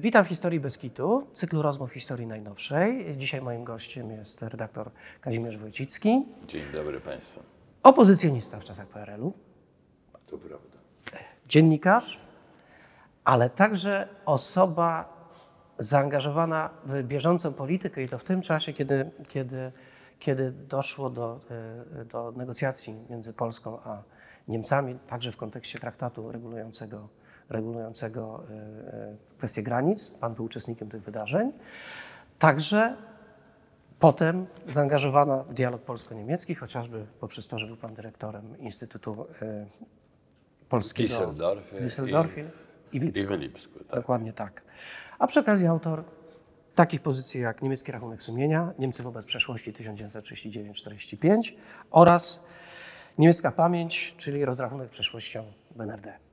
Witam w Historii Beskitu, cyklu rozmów historii najnowszej. Dzisiaj moim gościem jest redaktor Kazimierz Wojcicki, Dzień dobry Państwu. opozycjonista w czasach PRL-u, To prawda. dziennikarz, ale także osoba zaangażowana w bieżącą politykę i to w tym czasie, kiedy, kiedy, kiedy doszło do, e, do negocjacji między Polską a Niemcami, także w kontekście traktatu regulującego, regulującego e, e, kwestie granic. Pan był uczestnikiem tych wydarzeń. Także Potem zaangażowana w dialog polsko-niemiecki, chociażby poprzez to, że był pan dyrektorem Instytutu e, Polskiego Düsseldorfie w Düsseldorfie i, w I Lipsku. w Lipsku, tak. Dokładnie tak. A przy okazji autor takich pozycji jak niemiecki rachunek sumienia, Niemcy wobec przeszłości 1939-45 oraz niemiecka pamięć, czyli rozrachunek przeszłością BNRD.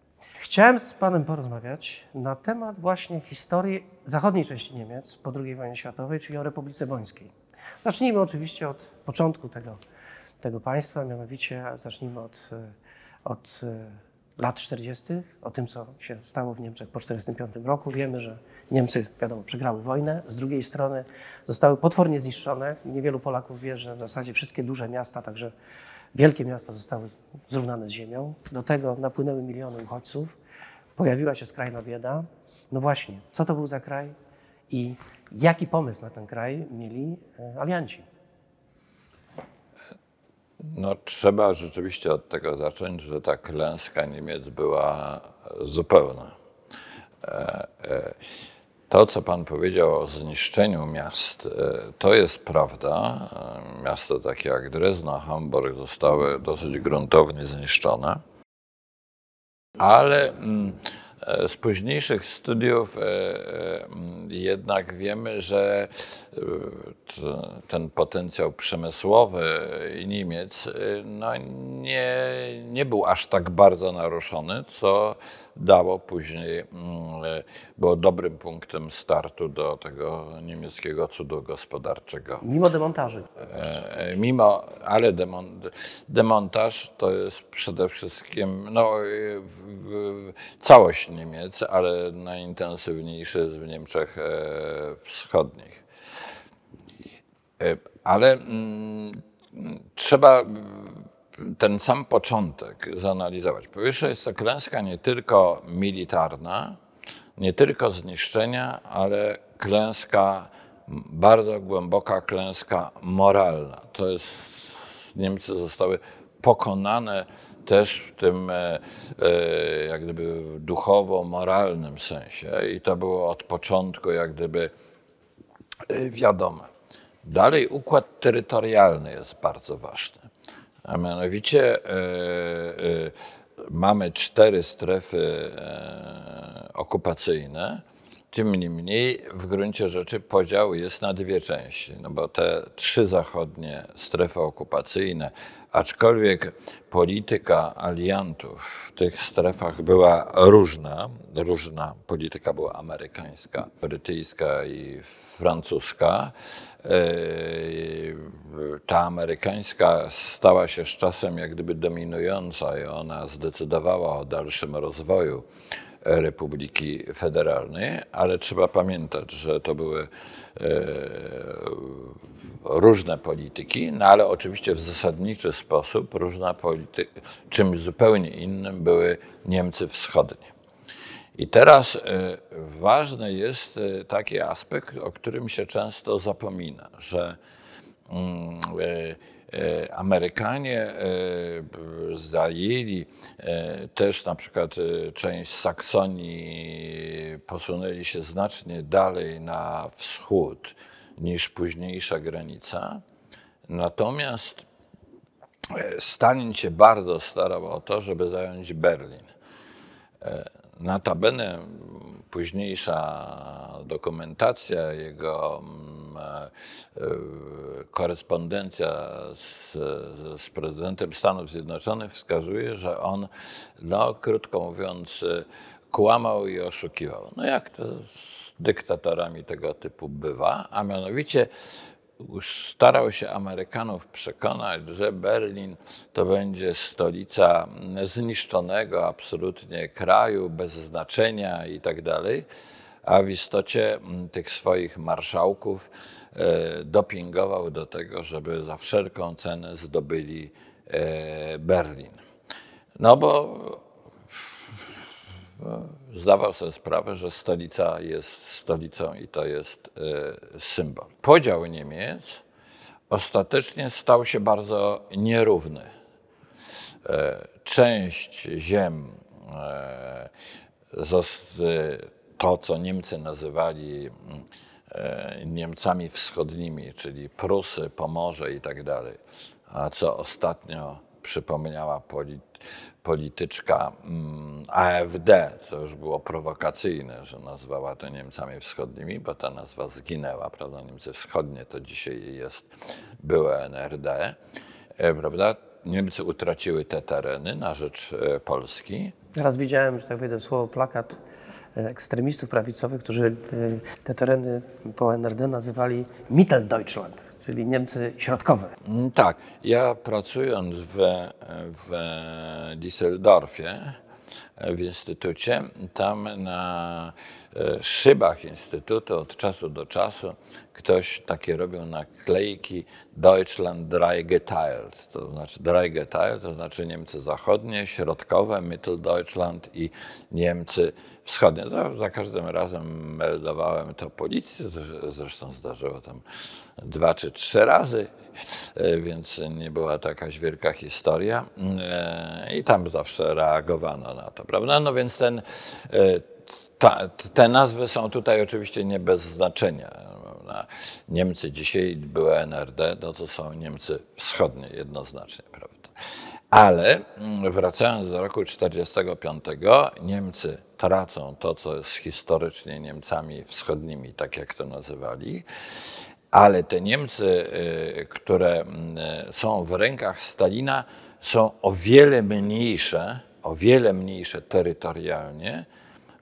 Chciałem z Panem porozmawiać na temat właśnie historii zachodniej części Niemiec po II wojnie światowej, czyli o Republice Bońskiej. Zacznijmy oczywiście od początku tego, tego państwa, mianowicie zacznijmy od, e, od e, lat 40., o tym, co się stało w Niemczech po 1945 roku. Wiemy, że Niemcy, wiadomo, przegrały wojnę, z drugiej strony zostały potwornie zniszczone. Niewielu Polaków wie, że w zasadzie wszystkie duże miasta, także wielkie miasta zostały zrównane z ziemią. Do tego napłynęły miliony uchodźców, pojawiła się skrajna bieda. No właśnie, co to był za kraj i jaki pomysł na ten kraj mieli e, alianci? No, trzeba rzeczywiście od tego zacząć, że ta klęska Niemiec była zupełna. E, e, To, co Pan powiedział o zniszczeniu miast, e, to jest prawda. E, Miasto takie jak Drezno, Hamburg zostały dosyć gruntownie zniszczone. Ale mm, z późniejszych studiów e, e, jednak wiemy, że e, ten potencjał przemysłowy Niemiec e, no, nie, nie był aż tak bardzo naruszony, co dało później, mm, e, było dobrym punktem startu do tego niemieckiego cudu gospodarczego. Mimo demontaży. E, Mimo, ale demon, demontaż to jest przede wszystkim no, e, całość Niemiec, ale najintensywniejszy jest w Niemczech e, wschodnich. E, Ale mm, trzeba mm, ten sam początek zanalizować. Po pierwsze, jest to klęska nie tylko militarna, nie tylko zniszczenia, ale klęska, bardzo głęboka klęska moralna. To jest, Niemcy zostały pokonane też w tym e, e, jak gdyby duchowo-moralnym sensie i to było od początku jak gdyby e, wiadome. Dalej układ terytorialny jest bardzo ważny. A mianowicie mamy cztery strefy okupacyjne. Tym niemniej w gruncie rzeczy podział jest na dwie części, no bo te trzy zachodnie strefy okupacyjne, aczkolwiek polityka aliantów w tych strefach była różna, różna polityka była amerykańska, brytyjska i francuska. Yy, Ta amerykańska stała się z czasem jak gdyby dominująca i ona zdecydowała o dalszym rozwoju Republiki Federalnej, ale trzeba pamiętać, że to były e, różne polityki, no ale oczywiście w zasadniczy sposób różna polityka, czymś zupełnie innym były Niemcy wschodnie. I teraz e, ważny jest e, taki aspekt, o którym się często zapomina, że mm, e, Amerykanie zajęli też na przykład część Saksonii, posunęli się znacznie dalej na wschód niż późniejsza granica. Natomiast e, Stalin się bardzo starał o to, żeby zająć Berlin. Notabene późniejsza dokumentacja, jego mm, e, e, korespondencja z, z prezydentem Stanów Zjednoczonych wskazuje, że on, no krótko mówiąc, e, kłamał i oszukiwał. No jak to dyktatorami tego typu bywa, a mianowicie starał się Amerykanów przekonać, że Berlin to będzie stolica zniszczonego absolutnie kraju, bez znaczenia i tak dalej. a w istocie mm, tych swoich marszałków e, dopingował do tego, żeby za wszelką cenę zdobyli e, Berlin. No bo zdawał sobie sprawę, że stolica jest stolicą i to jest e, symbol. Podział Niemiec ostatecznie stał się bardzo nierówny. E, Część ziem, e, to co Niemcy nazywali Niemcami wschodnimi, czyli Prusy, Pomorze i tak dalej, a co ostatnio przypomniała poli- polityczka mm, AfD, co już było prowokacyjne, że nazwała to Niemcami wschodnimi, bo ta nazwa zginęła, prawda? Niemcy wschodnie to dzisiaj jest były NRD, e, prawda? Niemcy utraciły te tereny na rzecz e, Polski. Raz widziałem, że tak powiem, słowo plakat e, ekstremistów prawicowych, którzy te tereny po NRD nazywali Mitteldeutschland, czyli Niemcy środkowe. Mm, Tak, ja pracując w, w Düsseldorfie, w instytucie, tam na e, szybach instytutu od czasu do czasu ktoś takie robił naklejki Deutschland dreigeteilt, to znaczy dreigeteilt, to znaczy Niemcy zachodnie, środkowe, Mitteldeutschland i Niemcy wschodnie. Za, za każdym razem meldowałem to policji, to zresztą zdarzyło tam dwa czy trzy razy, e, więc nie była to jakaś wielka historia E, i tam zawsze reagowano na to, prawda? No więc ten, e, ta, te nazwy są tutaj oczywiście nie bez znaczenia. Niemcy dzisiaj były NRD, no to są Niemcy wschodnie jednoznacznie, prawda? Ale mm, wracając do roku 1945, Niemcy tracą to, co jest historycznie Niemcami wschodnimi, tak jak to nazywali, ale te Niemcy, y, które mm, są w rękach Stalina, są o wiele mniejsze, o wiele mniejsze terytorialnie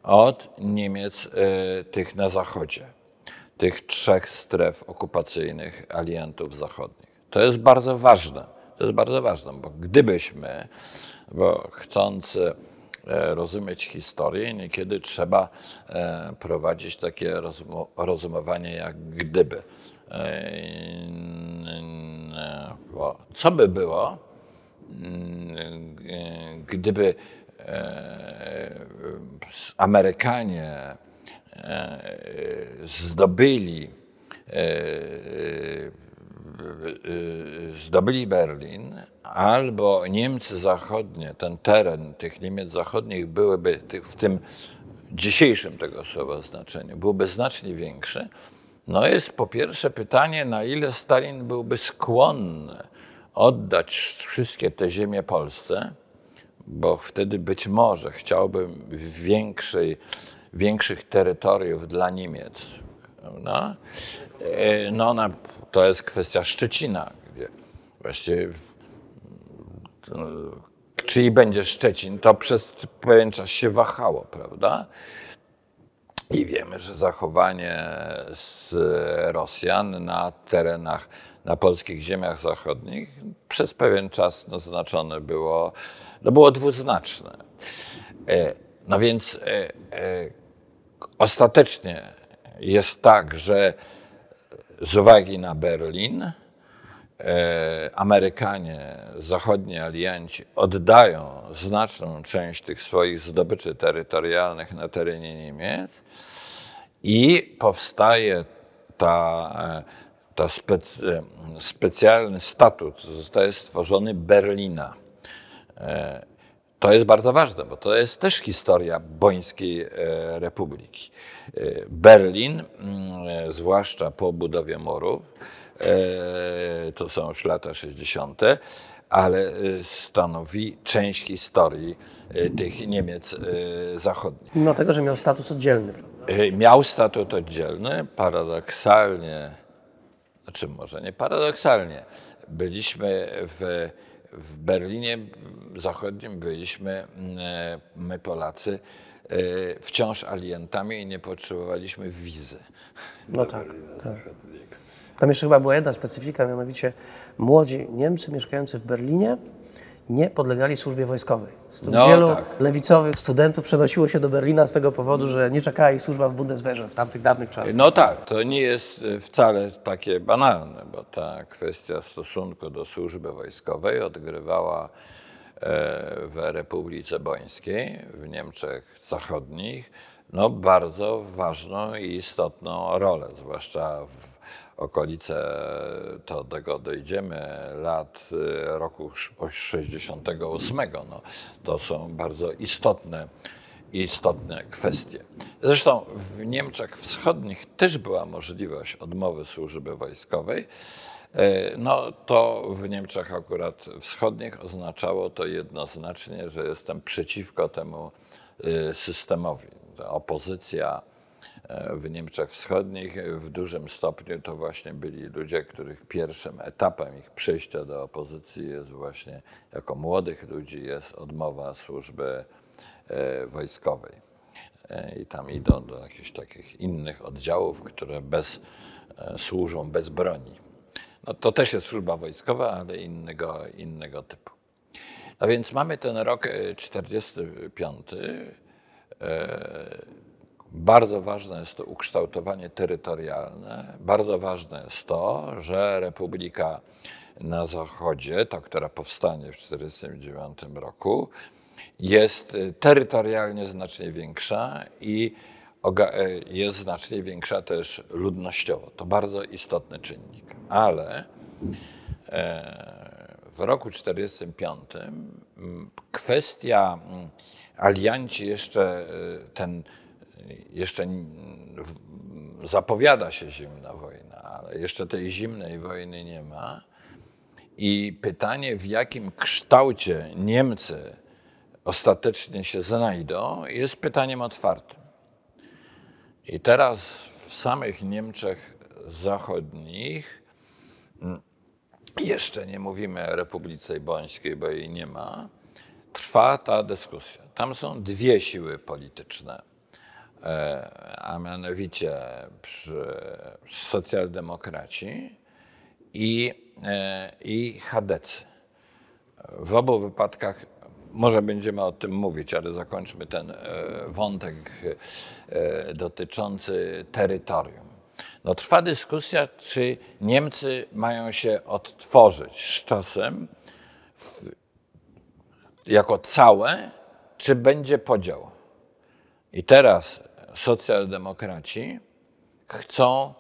od Niemiec y, tych na zachodzie, tych trzech stref okupacyjnych aliantów zachodnich. To jest bardzo ważne. To jest bardzo ważne, bo gdybyśmy, bo chcąc e, rozumieć historię, niekiedy trzeba e, prowadzić takie rozumowanie jak gdyby. E, Bo co by było, gdyby Amerykanie zdobyli zdobyli Berlin, albo Niemcy zachodnie, ten teren tych Niemiec zachodnich byłyby w tym dzisiejszym tego słowa znaczeniu, byłby znacznie większy, no jest po pierwsze pytanie, na ile Stalin byłby skłonny oddać wszystkie te ziemie Polsce, bo wtedy być może chciałby większej, większych terytoriów dla Niemiec. E, No, na, to jest kwestia Szczecina, gdzie właściwie w, czyj będzie Szczecin, to przez pewien czas się wahało, prawda? I wiemy, że zachowanie z Rosjan na terenach, na polskich ziemiach zachodnich przez pewien czas naznaczone było, no było dwuznaczne. E, No więc e, e, ostatecznie jest tak, że z uwagi na Berlin, e, Amerykanie, zachodni alianci oddają znaczną część tych swoich zdobyczy terytorialnych na terenie Niemiec i powstaje ta, e, ta spec, e, specjalny statut, zostaje stworzony Berlina. To jest bardzo ważne, bo to jest też historia Bońskiej e, Republiki. E, Berlin, mm, e, zwłaszcza po budowie muru, to są już lata 60., ale stanowi część historii tych Niemiec zachodnich. Mimo tego, że miał status oddzielny. Miał statut oddzielny, paradoksalnie, znaczy może nie paradoksalnie, byliśmy w, w Berlinie Zachodnim, byliśmy mm, my Polacy e, wciąż aliantami i nie potrzebowaliśmy wizy. No tak, tak. Tam jeszcze chyba była jedna specyfika, mianowicie młodzi Niemcy mieszkający w Berlinie nie podlegali służbie wojskowej. Stąd No, wielu tak. lewicowych studentów przenosiło się do Berlina z tego powodu, że nie czekała ich służba w Bundeswehrze w tamtych dawnych czasach. No tak, to nie jest e, wcale takie banalne, bo ta kwestia stosunku do służby wojskowej odgrywała e, w Republice Bońskiej, w Niemczech Zachodnich, no bardzo ważną i istotną rolę, zwłaszcza w okolice, to do tego dojdziemy, lat e, roku sz- 68. No, to są bardzo istotne istotne kwestie. Zresztą w Niemczech Wschodnich też była możliwość odmowy służby wojskowej. E, No to w Niemczech akurat wschodnich oznaczało to jednoznacznie, że jestem przeciwko temu e, systemowi. Opozycja w Niemczech Wschodnich w dużym stopniu to właśnie byli ludzie, których pierwszym etapem ich przejścia do opozycji jest właśnie jako młodych ludzi jest odmowa służby e, wojskowej. E, I tam idą do jakichś takich innych oddziałów, które bez, e, służą bez broni. No to też jest służba wojskowa, ale innego, innego typu. No więc mamy ten rok e, 45. Bardzo ważne jest to ukształtowanie terytorialne. Bardzo ważne jest to, że Republika na Zachodzie, ta, która powstanie w 1949 roku, jest y, terytorialnie znacznie większa i e, jest znacznie większa też ludnościowo. To bardzo istotny czynnik. Ale e, w roku 1945 mm, kwestia alianci jeszcze y, ten y, jeszcze zapowiada się zimna wojna, ale jeszcze tej zimnej wojny nie ma. I pytanie, w jakim kształcie Niemcy ostatecznie się znajdą, jest pytaniem otwartym. I teraz w samych Niemczech Zachodnich, mm, jeszcze nie mówimy o Republice Bońskiej, bo jej nie ma, trwa ta dyskusja. Tam są dwie siły polityczne, a mianowicie przy socjaldemokraci i, e, i chadecy. W obu wypadkach może będziemy o tym mówić, ale zakończmy ten e, wątek e, dotyczący terytorium. No, trwa dyskusja, czy Niemcy mają się odtworzyć z czasem w, jako całe, czy będzie podział. I teraz socjaldemokraci chcą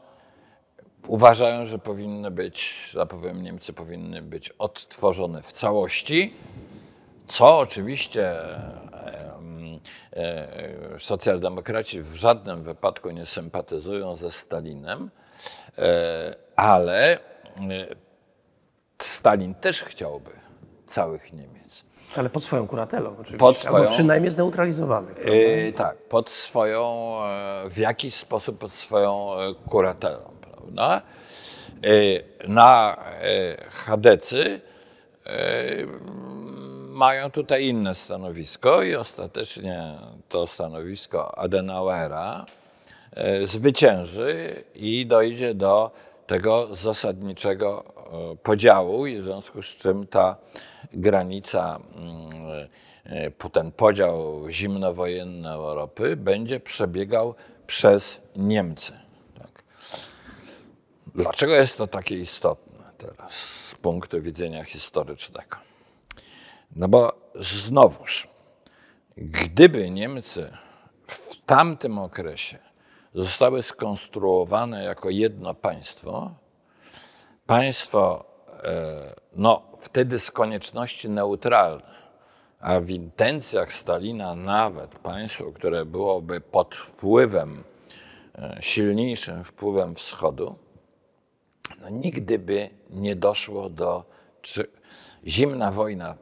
uważają, że powinny być, że tak Niemcy powinny być odtworzone w całości, co oczywiście e, socjaldemokraci w żadnym wypadku nie sympatyzują ze Stalinem, e, ale e, Stalin też chciałby całych Niemiec. Ale pod swoją kuratelą oczywiście. Pod swoją- Albo przynajmniej zneutralizowanych. E, tak, pod swoją, e, w jakiś sposób pod swoją e, kuratelą, prawda? E, Na e, Chadecy e, mają tutaj inne stanowisko i ostatecznie to stanowisko Adenauera zwycięży i dojdzie do tego zasadniczego podziału, i w związku z czym ta granica, mm, e, ten podział zimnowojenny Europy będzie przebiegał przez Niemcy. Tak. Dlaczego jest to takie istotne teraz z punktu widzenia historycznego? No bo znowuż, gdyby Niemcy w tamtym okresie zostały skonstruowane jako jedno państwo, państwo e, no, wtedy z konieczności neutralne, a w intencjach Stalina nawet państwo, które byłoby pod wpływem, e, silniejszym wpływem wschodu, no, nigdy by nie doszło do. Czy, zimna wojna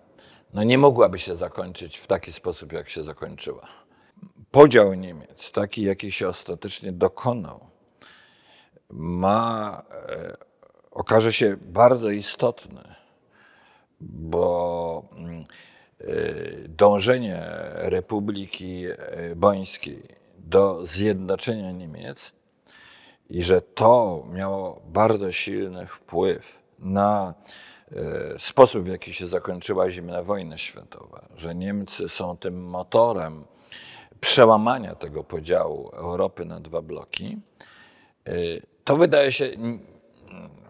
no, nie mogłaby się zakończyć w taki sposób, jak się zakończyła. Podział Niemiec, taki jaki się ostatecznie dokonał, ma, e, okaże się bardzo istotny, bo mm, e, dążenie Republiki Bońskiej do zjednoczenia Niemiec i że to miało bardzo silny wpływ na sposób, w jaki się zakończyła zimna wojna światowa, że Niemcy są tym motorem przełamania tego podziału Europy na dwa bloki, y, to wydaje się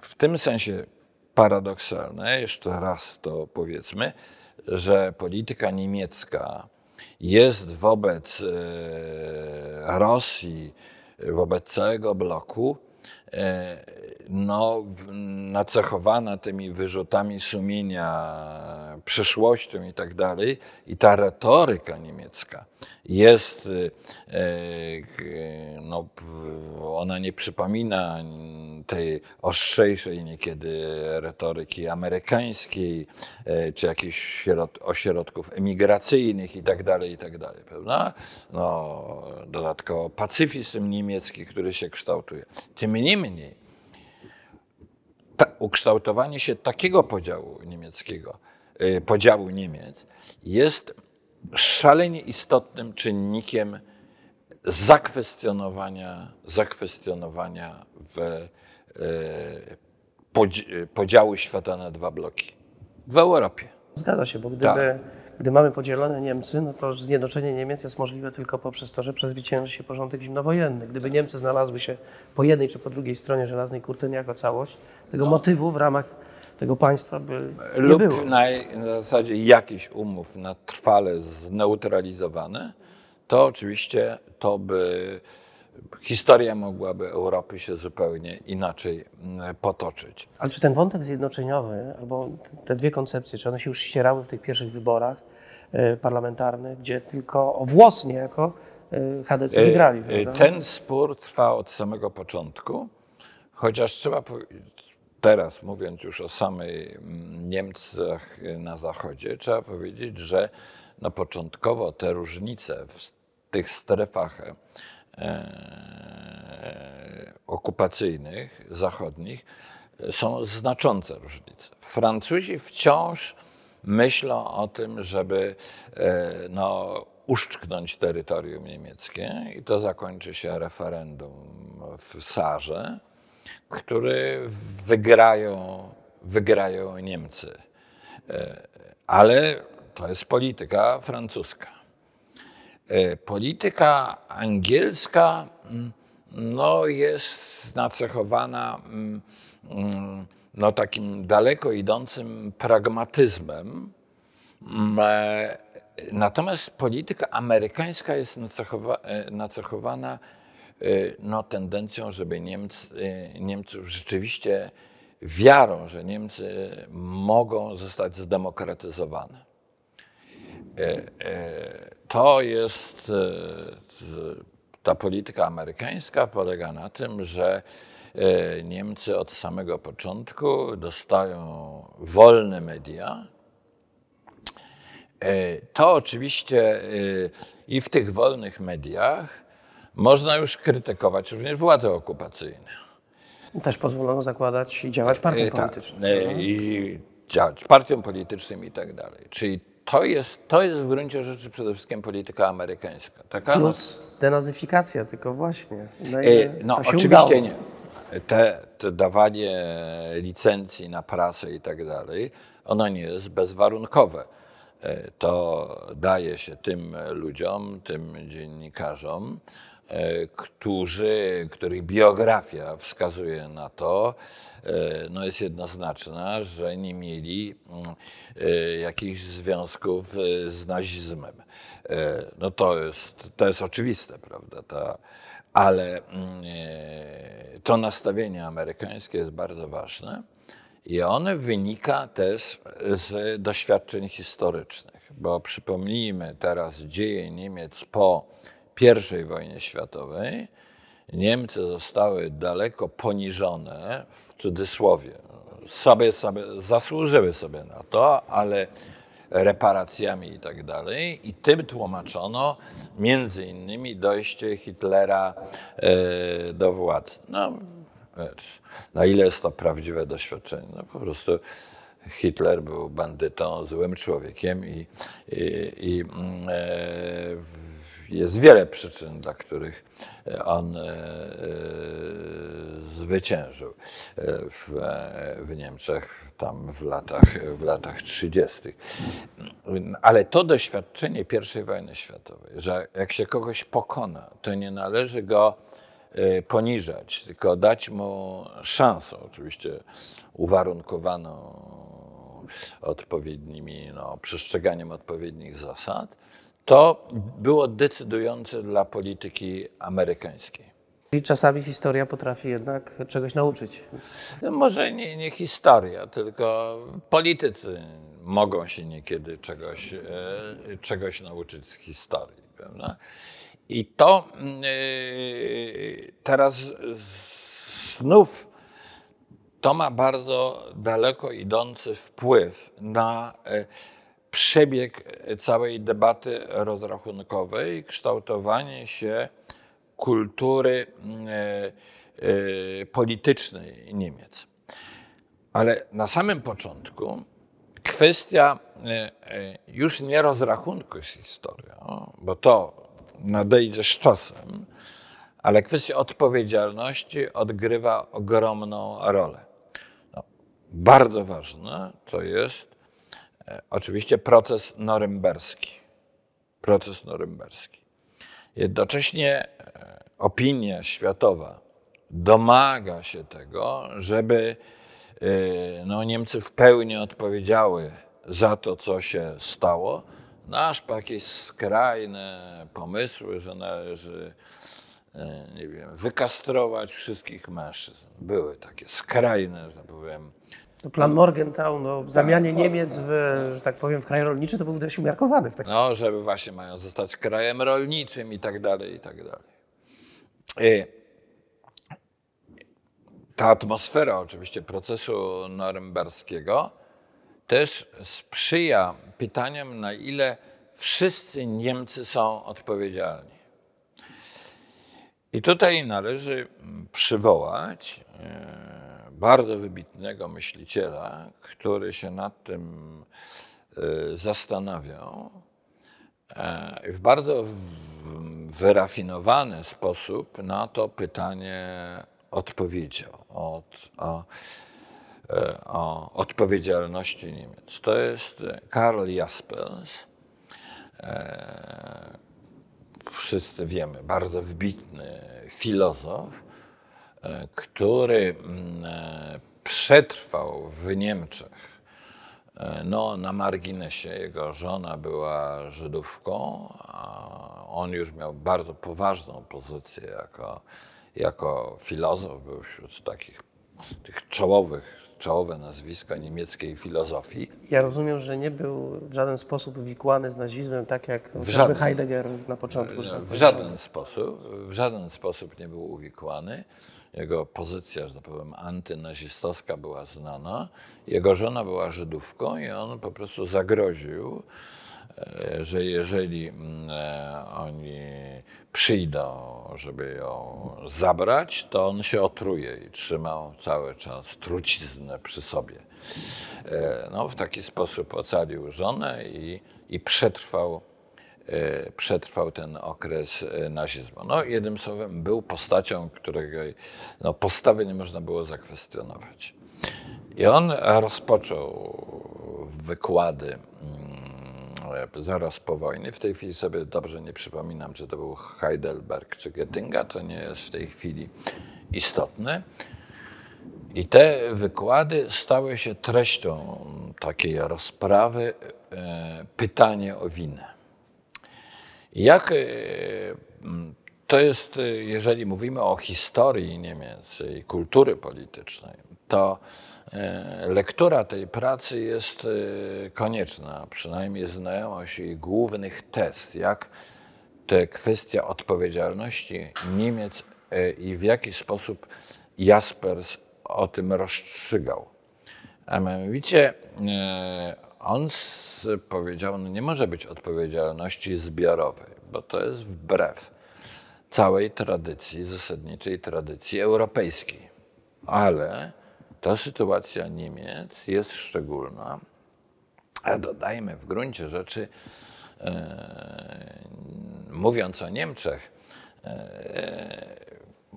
w tym sensie paradoksalne, jeszcze raz to powiedzmy, że polityka niemiecka jest wobec e, Rosji, wobec całego bloku, e, no, nacechowana tymi wyrzutami sumienia, przyszłością i tak dalej. I ta retoryka niemiecka jest, e, no, ona nie przypomina tej ostrzejszej niekiedy retoryki amerykańskiej, e, czy jakichś środ- ośrodków emigracyjnych i tak dalej, i tak prawda? No, dodatkowo pacyfizm niemiecki, który się kształtuje. Tym niemniej, ta, ukształtowanie się takiego podziału niemieckiego, y, podziału Niemiec jest szalenie istotnym czynnikiem zakwestionowania, zakwestionowania w, podziału świata na dwa bloki w Europie. Zgadza się, bo gdyby, Tak. gdy mamy podzielone Niemcy, no to zjednoczenie Niemiec jest możliwe tylko poprzez to, że przezwycięży się porządek zimnowojenny. Gdyby Niemcy znalazły się po jednej czy po drugiej stronie żelaznej kurtyny jako całość, tego motywu w ramach tego państwa by nie lub było. na, na zasadzie jakichś umów na trwale zneutralizowane, to oczywiście to by historia mogłaby Europy się zupełnie inaczej mm, potoczyć. Ale czy ten wątek zjednoczeniowy, albo te dwie koncepcje, czy one się już ścierały w tych pierwszych wyborach e, parlamentarnych, gdzie tylko o włos niejako e, wygrali, E, prawda? Ten spór trwa od samego początku, chociaż trzeba powiedzieć, teraz mówiąc już o samej mm, Niemcach na zachodzie, trzeba powiedzieć, że no początkowo te różnice w tych strefach okupacyjnych, zachodnich, e, są znaczące różnice. Francuzi wciąż myślą o tym, żeby e, no, uszczknąć terytorium niemieckie i to zakończy się referendum w Sarze, który wygrają, wygrają Niemcy. E, Ale to jest polityka francuska. E, Polityka angielska mm, no, jest nacechowana mm, mm, no, takim daleko idącym pragmatyzmem. E, Natomiast polityka amerykańska jest e, nacechowana no, tendencją, żeby Niemcy, Niemców rzeczywiście wiarą, że Niemcy mogą zostać zdemokratyzowane. To jest, e, ta polityka amerykańska polega na tym, że e, Niemcy od samego początku dostają wolne media. E, To oczywiście i w tych wolnych mediach można już krytykować również władze okupacyjne. Też pozwolono zakładać i działać partiom tak, politycznym. I działać partiom politycznym i tak dalej. Czyli to jest, to jest w gruncie rzeczy przede wszystkim polityka amerykańska. Taka, no, Plus denazyfikacja, tylko właśnie. Na E, No oczywiście udało. nie. Te, te dawanie licencji na prasę i tak dalej, ono nie jest bezwarunkowe. E, To daje się tym ludziom, tym dziennikarzom, którzy, których biografia wskazuje na to, e, no jest jednoznaczna, że nie mieli mm, e, jakichś związków e, z nazizmem. E, No to jest, to jest oczywiste, prawda? Ta, ale mm, e, to nastawienie amerykańskie jest bardzo ważne i one wynika też z doświadczeń historycznych, bo przypomnijmy teraz dzieje Niemiec po I wojnie światowej. Niemcy zostały daleko poniżone, w cudzysłowie, sobie, sobie zasłużyły sobie na to, ale reparacjami i tak dalej. I tym tłumaczono między innymi dojście Hitlera e, do władzy. No, na ile jest to prawdziwe doświadczenie? No po prostu Hitler był bandytą, złym człowiekiem i, i, i mm, e, jest wiele przyczyn, dla których on e, e, zwyciężył e, w, w Niemczech tam w latach, w latach 30. Ale to doświadczenie I wojny światowej, że jak się kogoś pokona, to nie należy go e, poniżać, tylko dać mu szansę, oczywiście uwarunkowaną odpowiednimi, no, przestrzeganiem odpowiednich zasad, to było decydujące dla polityki amerykańskiej. I czasami historia potrafi jednak czegoś nauczyć. No może nie, nie historia, tylko politycy mogą się niekiedy czegoś, e, czegoś nauczyć z historii. Prawda? I to mm, e, teraz znów to ma bardzo daleko idący wpływ na e, przebieg całej debaty rozrachunkowej, kształtowanie się kultury e, e, politycznej Niemiec. Ale na samym początku kwestia e, już nie rozrachunku z historią, bo to nadejdzie z czasem, ale kwestia odpowiedzialności odgrywa ogromną rolę. No, bardzo ważne to jest oczywiście proces norymberski. Proces norymberski. Jednocześnie e, opinia światowa domaga się tego, żeby e, no, Niemcy w pełni odpowiedziały za to, co się stało, no, aż po jakieś skrajne pomysły, że należy e, nie wiem, wykastrować wszystkich mężczyzn. Były takie skrajne, że tak powiem, To plan Morgenthau no, w zamianie Niemiec w, że tak powiem, w kraj rolniczy to był dość umiarkowany w takim No, żeby właśnie mają zostać krajem rolniczym i tak dalej, i tak dalej. I ta atmosfera oczywiście procesu norymberskiego też sprzyja pytaniom, na ile wszyscy Niemcy są odpowiedzialni. I tutaj należy przywołać e, bardzo wybitnego myśliciela, który się nad tym e, zastanawiał e, w bardzo wyrafinowany sposób na to pytanie odpowiedział od, o, e, o odpowiedzialności Niemiec. To jest Karl Jaspers. Wszyscy wiemy, bardzo wybitny filozof, który mm, e, przetrwał w Niemczech. E, No, na marginesie jego żona była Żydówką, a on już miał bardzo poważną pozycję jako, jako filozof, był wśród takich tych czołowych, czołowe nazwiska niemieckiej filozofii. Ja rozumiem, że nie był w żaden sposób wykłany z nazizmem, tak jak chociażby żaden. Heidegger na początku. tak W żaden sposób, w żaden sposób nie był uwikłany. Jego pozycja, że tak powiem, antynazistowska była znana. Jego żona była Żydówką i on po prostu zagroził, e, że jeżeli mm, e, oni przyjdą, żeby ją zabrać, to on się otruje i trzymał cały czas truciznę przy sobie. E, No, w taki sposób ocalił żonę i, i przetrwał przetrwał ten okres e, nazizmu. No, jednym słowem, był postacią, którego no, postawy nie można było zakwestionować. I on rozpoczął wykłady mm, zaraz po wojnie. W tej chwili sobie dobrze nie przypominam, czy to był Heidelberg czy Göttinga, to nie jest w tej chwili istotne. I te wykłady stały się treścią takiej rozprawy e, pytanie o winę. Jak e, m, to jest, e, jeżeli mówimy o historii Niemiec i kultury politycznej, to e, lektura tej pracy jest konieczna, przynajmniej znajomość jej głównych tez, jak te kwestia odpowiedzialności Niemiec i w jaki sposób Jaspers o tym rozstrzygał. A mianowicie on powiedział, no nie może być odpowiedzialności zbiorowej, bo to jest wbrew całej tradycji, zasadniczej tradycji europejskiej. Ale ta sytuacja Niemiec jest szczególna, a dodajmy w gruncie rzeczy, e, mówiąc o Niemczech, e,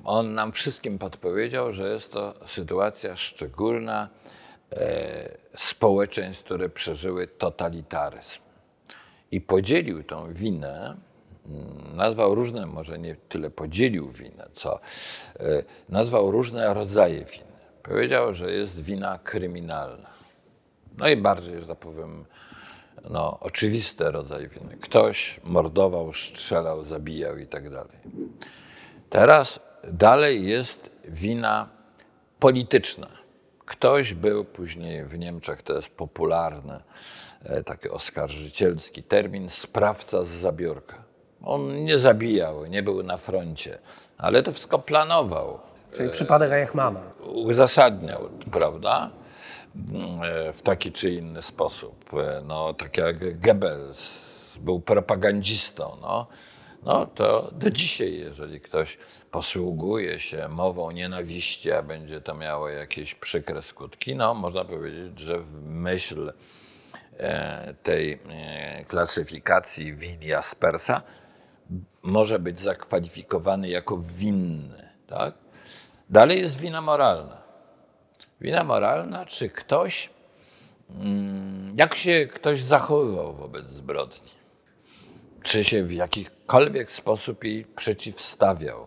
on nam wszystkim podpowiedział, że jest to sytuacja szczególna społeczeństw, które przeżyły totalitaryzm. I podzielił tą winę, mm, nazwał różne, może nie tyle podzielił winę, co e, nazwał różne rodzaje winy. Powiedział, że jest wina kryminalna. No i bardziej, że tak powiem, no, oczywisty rodzaj winy. Ktoś mordował, strzelał, zabijał i tak dalej. Teraz dalej jest wina polityczna. Ktoś był później w Niemczech, to jest popularny, e, taki oskarżycielski termin, sprawca z zabiórka. On nie zabijał, nie był na froncie, ale to wszystko planował, Czyli przypadek Eichmana. uzasadniał, prawda? E, W taki czy inny sposób. E, No, tak jak Goebbels był propagandistą, no, no to do dzisiaj, jeżeli ktoś posługuje się mową nienawiści, a będzie to miało jakieś przykre skutki, no można powiedzieć, że w myśl e, tej e, klasyfikacji win Jaspersa może być zakwalifikowany jako winny. Tak? Dalej jest wina moralna. Wina moralna, czy ktoś, mm, jak się ktoś zachowywał wobec zbrodni, czy się w jakikolwiek sposób jej przeciwstawiał,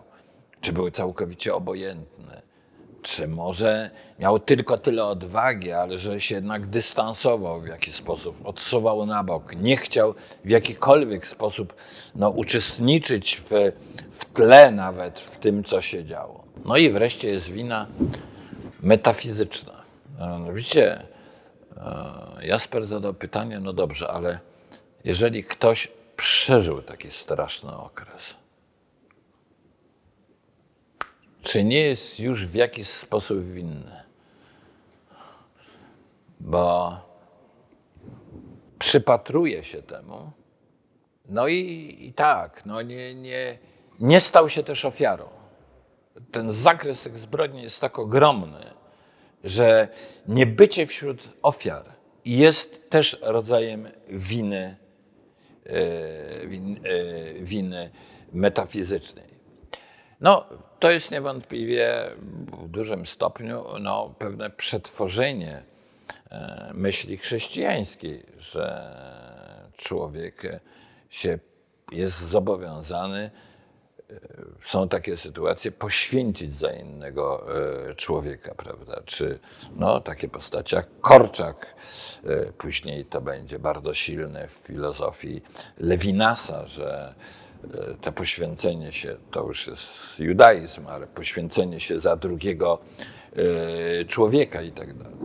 czy był całkowicie obojętny, czy może miał tylko tyle odwagi, ale że się jednak dystansował w jakiś sposób, odsuwał na bok, nie chciał w jakikolwiek sposób no, uczestniczyć w, w tle nawet w tym, co się działo. No i wreszcie jest wina metafizyczna. Mianowicie e, Jasper zadał pytanie, no dobrze, ale jeżeli ktoś przeżył taki straszny okres, czy nie jest już w jakiś sposób winny? Bo przypatruje się temu, no i, i tak, no nie, nie, nie stał się też ofiarą. Ten zakres tych zbrodni jest tak ogromny, że niebycie wśród ofiar jest też rodzajem winy, win, e, winy metafizycznej. No, to jest niewątpliwie w dużym stopniu no, pewne przetworzenie e, myśli chrześcijańskiej, że człowiek się jest zobowiązany, e, są takie sytuacje, poświęcić za innego e, człowieka, prawda? Czy no, takie postacie jak Korczak, e, później to będzie bardzo silne w filozofii Lewinasa, że e, to poświęcenie się, to już jest judaizm, ale poświęcenie się za drugiego e, człowieka i tak dalej.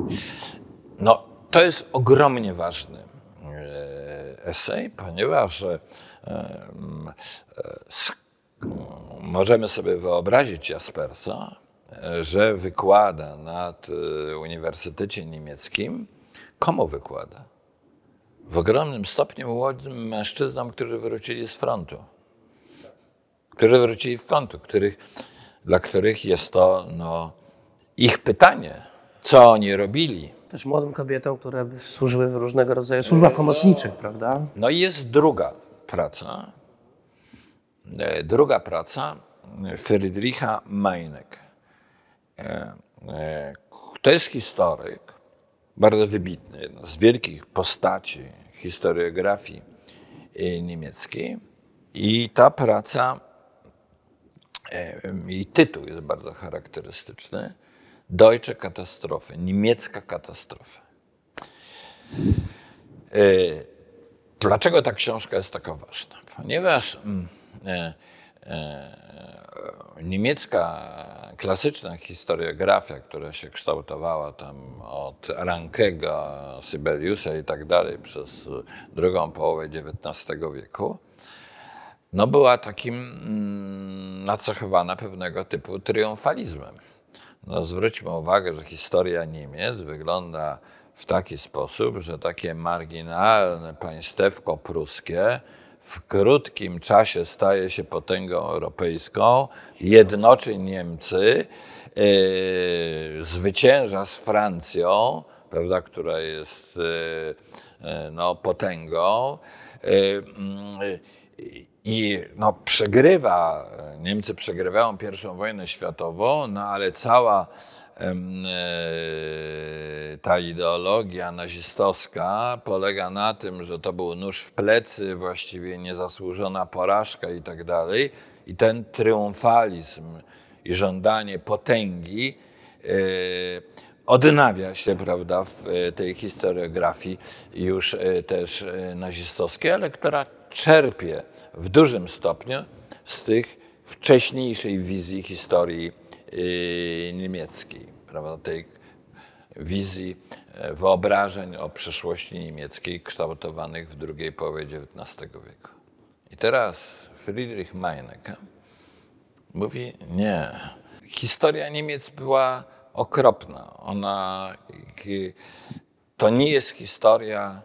No, to jest ogromnie ważny e, esej, ponieważ e, e, sk- możemy sobie wyobrazić Jaspersa, e, że wykłada nad e, Uniwersytecie Niemieckim. Komu wykłada? W ogromnym stopniu młodym mężczyznom, którzy wrócili z frontu. Którzy wrócili z frontu, których, dla których jest to no, ich pytanie, co oni robili. Też młodym kobietom, które służyły w różnego rodzaju służbach pomocniczych, prawda? No i jest druga praca. E, Druga praca Friedricha Meinek. E, e, To jest historyk, bardzo wybitny, jedna z wielkich postaci historiografii e, niemieckiej. I ta praca, e, jej tytuł jest bardzo charakterystyczny. Deutsche Katastrophe, niemiecka katastrofa. E, Dlaczego ta książka jest taka ważna? Ponieważ mm, e, e, niemiecka klasyczna historiografia, która się kształtowała tam od Rankega, Sibeliusa i tak dalej przez drugą połowę XIX wieku, no była takim mm, nacechowana pewnego typu triumfalizmem. No zwróćmy uwagę, że historia Niemiec wygląda w taki sposób, że takie marginalne państewko pruskie w krótkim czasie staje się potęgą europejską, jednoczy Niemcy, yy, zwycięża z Francją, prawda, która jest yy, yy, no, potęgą. Yy, I no, przegrywa, Niemcy przegrywają pierwszą wojnę światową, no ale cała e, ta ideologia nazistowska polega na tym, że to był nóż w plecy, właściwie niezasłużona porażka i tak dalej. I ten triumfalizm i żądanie potęgi e, odnawia się, prawda, w e, tej historiografii już e, też e, nazistowskiej, ale która czerpie w dużym stopniu z tych wcześniejszej wizji historii e, niemieckiej, prawda, tej wizji e, wyobrażeń o przyszłości niemieckiej kształtowanych w drugiej połowie XIX wieku. I teraz Friedrich Meinecke mówi nie. Historia Niemiec była okropna. Ona to nie jest historia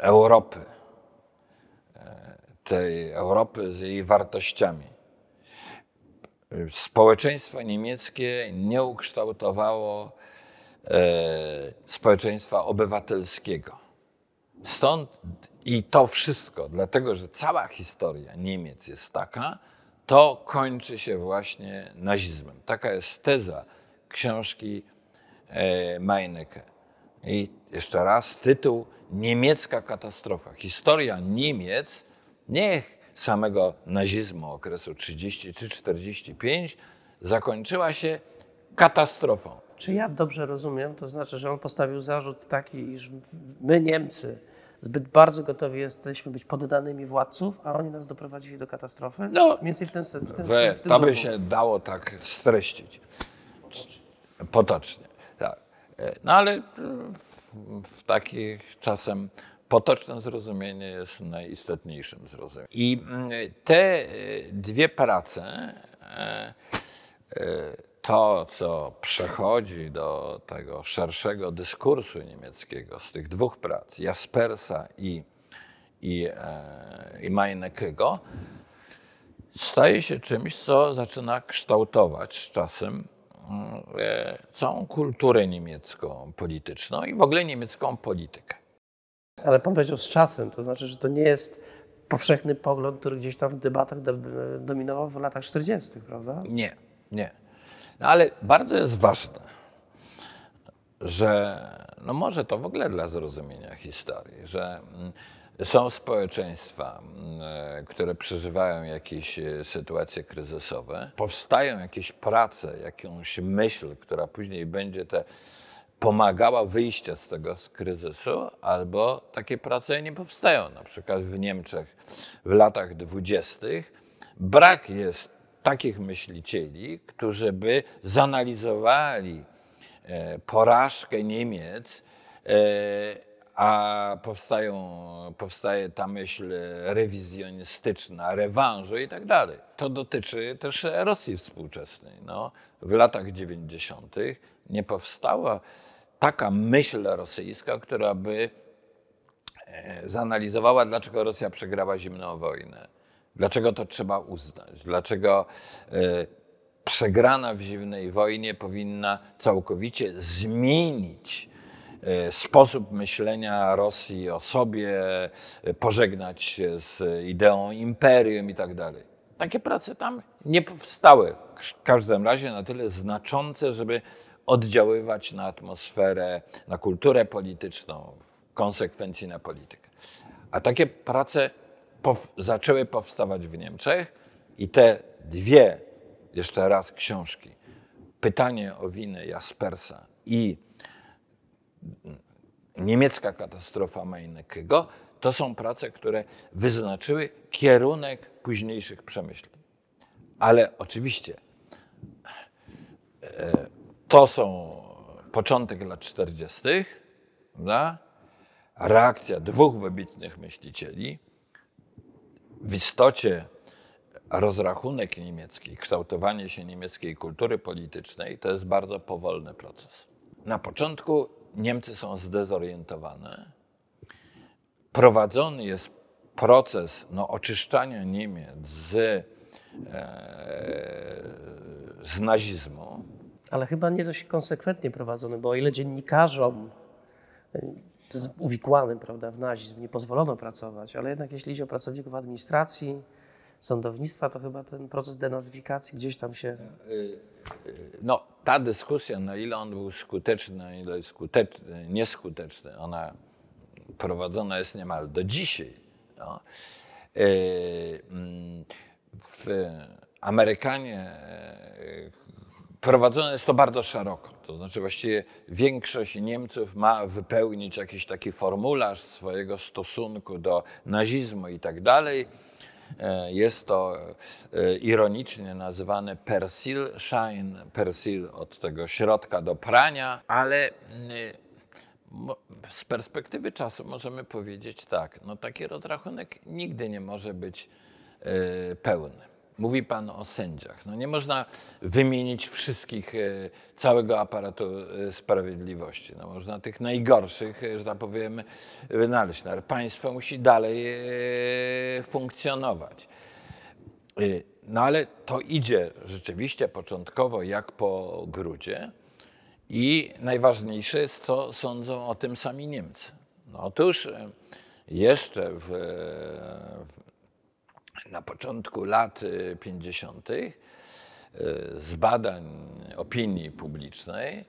Europy, e, tej Europy z jej wartościami. Społeczeństwo niemieckie nie ukształtowało e, społeczeństwa obywatelskiego. Stąd i to wszystko, dlatego że cała historia Niemiec jest taka, to kończy się właśnie nazizmem. Taka jest teza książki e. I jeszcze raz tytuł Niemiecka katastrofa. Historia Niemiec, nie samego nazizmu okresu 33-45, zakończyła się katastrofą. Czy ja dobrze rozumiem, to znaczy, że on postawił zarzut taki, iż my Niemcy zbyt bardzo gotowi jesteśmy być poddanymi władców, a oni nas doprowadzili do katastrofy? No, Mniej więcej w tym, w tym, w tym, w tym to by się dało tak streścić. Potocznie. Tak. E, No ale w, w takich czasem potoczne zrozumienie jest najistotniejszym zrozumieniem. I mm, te e, dwie prace, e, e, to co przechodzi do tego szerszego dyskursu niemieckiego z tych dwóch prac, Jaspersa i, i, i staje się czymś, co zaczyna kształtować z czasem mm, całą kulturę niemiecką polityczną i w ogóle niemiecką politykę. Ale pan powiedział z czasem, to znaczy, że to nie jest powszechny pogląd, który gdzieś tam w debatach do, dominował w latach 40., prawda? Nie, nie. No ale bardzo jest ważne, że no może to w ogóle dla zrozumienia historii, że mm, są społeczeństwa, mm, e, które przeżywają jakieś e, sytuacje kryzysowe, powstają jakieś prace, jakąś myśl, która później będzie te pomagała wyjścia z tego z kryzysu, albo takie prace nie powstają. Na przykład w Niemczech w latach dwudziestych brak jest takich myślicieli, którzy by zanalizowali e, porażkę Niemiec, e, a powstają, powstaje ta myśl rewizjonistyczna, rewanżu i tak dalej. To dotyczy też Rosji współczesnej. No, w latach 90. nie powstała taka myśl rosyjska, która by e, zanalizowała, dlaczego Rosja przegrała zimną wojnę. Dlaczego to trzeba uznać? Dlaczego e, przegrana w zimnej wojnie powinna całkowicie zmienić e, sposób myślenia Rosji o sobie, pożegnać się z ideą imperium i tak dalej. Takie prace tam nie powstały. W każdym razie na tyle znaczące, żeby oddziaływać na atmosferę, na kulturę polityczną, w konsekwencji na politykę. A takie prace pow- zaczęły powstawać w Niemczech i te dwie, jeszcze raz, książki, Pytanie o winę Jaspersa i niemiecka katastrofa Meinekego, to są prace, które wyznaczyły kierunek późniejszych przemyśleń. Ale oczywiście e, to są początek lat 40., prawda? reakcja dwóch wybitnych myślicieli, w istocie rozrachunek niemiecki, kształtowanie się niemieckiej kultury politycznej to jest bardzo powolny proces. Na początku Niemcy są zdezorientowane. Prowadzony jest proces no, oczyszczania Niemiec z, e, z nazizmu. Ale chyba nie dość konsekwentnie prowadzony, bo o ile dziennikarzom z uwikłanym prawda, w nazizm nie pozwolono pracować, ale jednak jeśli idzie o pracowników administracji, sądownictwa, to chyba ten proces denazyfikacji gdzieś tam się... No, ta dyskusja, na ile on był skuteczny, na ile jest skuteczny, nieskuteczny, ona prowadzona jest niemal do dzisiaj. No. E, mm, W Amerykanie e, prowadzone jest to bardzo szeroko. To znaczy właściwie większość Niemców ma wypełnić jakiś taki formularz swojego stosunku do nazizmu i tak dalej. E, Jest to e, ironicznie nazywane persil-schein, persil od tego środka do prania, ale mm, mo- z perspektywy czasu możemy powiedzieć tak, no taki rozrachunek nigdy nie może być e, pełny. Mówi Pan o sędziach. No nie można wymienić wszystkich, e, całego aparatu e, sprawiedliwości. No można tych najgorszych, e, że tak powiem, wynaleźć. No ale państwo musi dalej funkcjonować. No ale to idzie rzeczywiście początkowo jak po grudzie i najważniejsze jest, co sądzą o tym sami Niemcy. No otóż jeszcze w, w, na początku lat y, 50. y, z badań opinii publicznej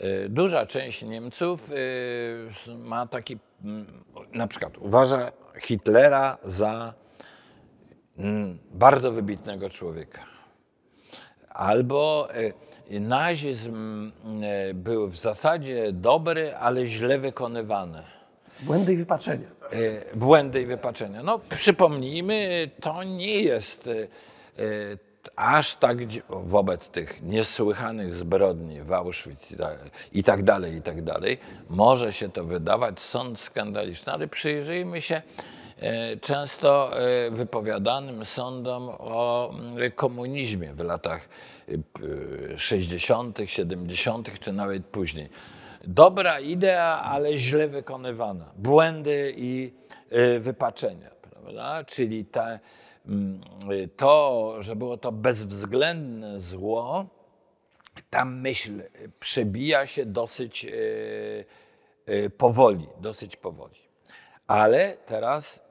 y, duża część Niemców y, ma taki, na przykład uważa Hitlera za bardzo wybitnego człowieka. Albo nazizm był w zasadzie dobry, ale źle wykonywany. Błędy i wypaczenia. E, Błędy i wypaczenia. No przypomnijmy, to nie jest e, e, aż tak wobec tych niesłychanych zbrodni w Auschwitz i tak- dalej, i tak dalej. Może się to wydawać sąd skandaliczny, ale przyjrzyjmy się często wypowiadanym sądom o mm, komunizmie w latach e, p- 60., 70., czy nawet później. Dobra idea, ale źle wykonywana. Błędy i y, wypaczenia, prawda? Czyli mm, y, to, że było to bezwzględne zło, ta myśl przebija się dosyć y, powoli, dosyć powoli. Ale teraz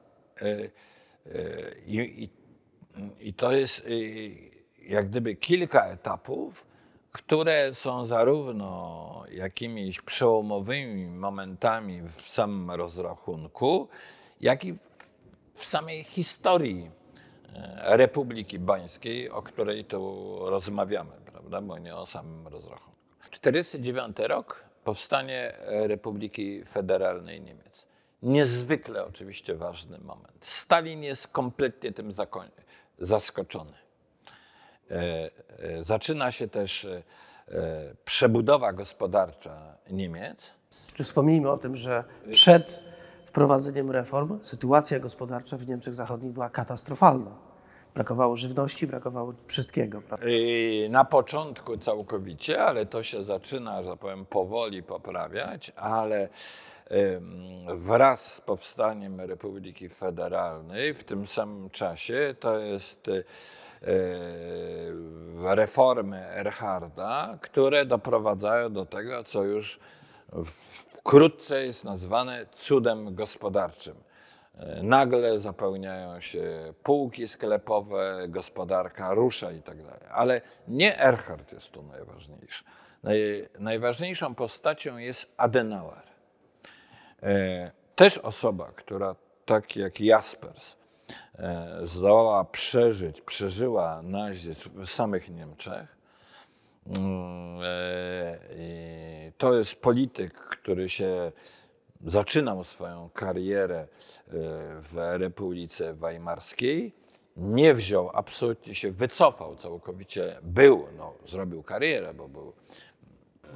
i, i, i to jest jak gdyby kilka etapów, które są zarówno jakimiś przełomowymi momentami w samym rozrachunku, jak i w samej historii e, Republiki Bańskiej, o której tu rozmawiamy, prawda, bo nie o samym rozrachunku. 1949 rok, powstanie Republiki Federalnej Niemiec. Niezwykle oczywiście ważny moment. Stalin jest kompletnie tym zaskoczony. E, e, Zaczyna się też e, przebudowa gospodarcza Niemiec. Czy wspomnijmy o tym, że przed wprowadzeniem reform sytuacja gospodarcza w Niemczech Zachodnich była katastrofalna. Brakowało żywności, brakowało wszystkiego. I Na początku całkowicie, ale to się zaczyna, że powiem, powoli poprawiać, ale wraz z powstaniem Republiki Federalnej w tym samym czasie to jest reformy Erharda, które doprowadzają do tego, co już wkrótce jest nazwane cudem gospodarczym. E, Nagle zapełniają się półki sklepowe, gospodarka rusza i tak dalej. Ale nie Erhard jest tu najważniejszy. Naj, najważniejszą postacią jest Adenauer. E, Też osoba, która tak jak Jaspers e, zdołała przeżyć, przeżyła nazizm w samych Niemczech. Mm, e, i To jest polityk, który się zaczynał swoją karierę e, w Republice Weimarskiej. Nie wziął, absolutnie się wycofał całkowicie. Był, no, zrobił karierę, bo był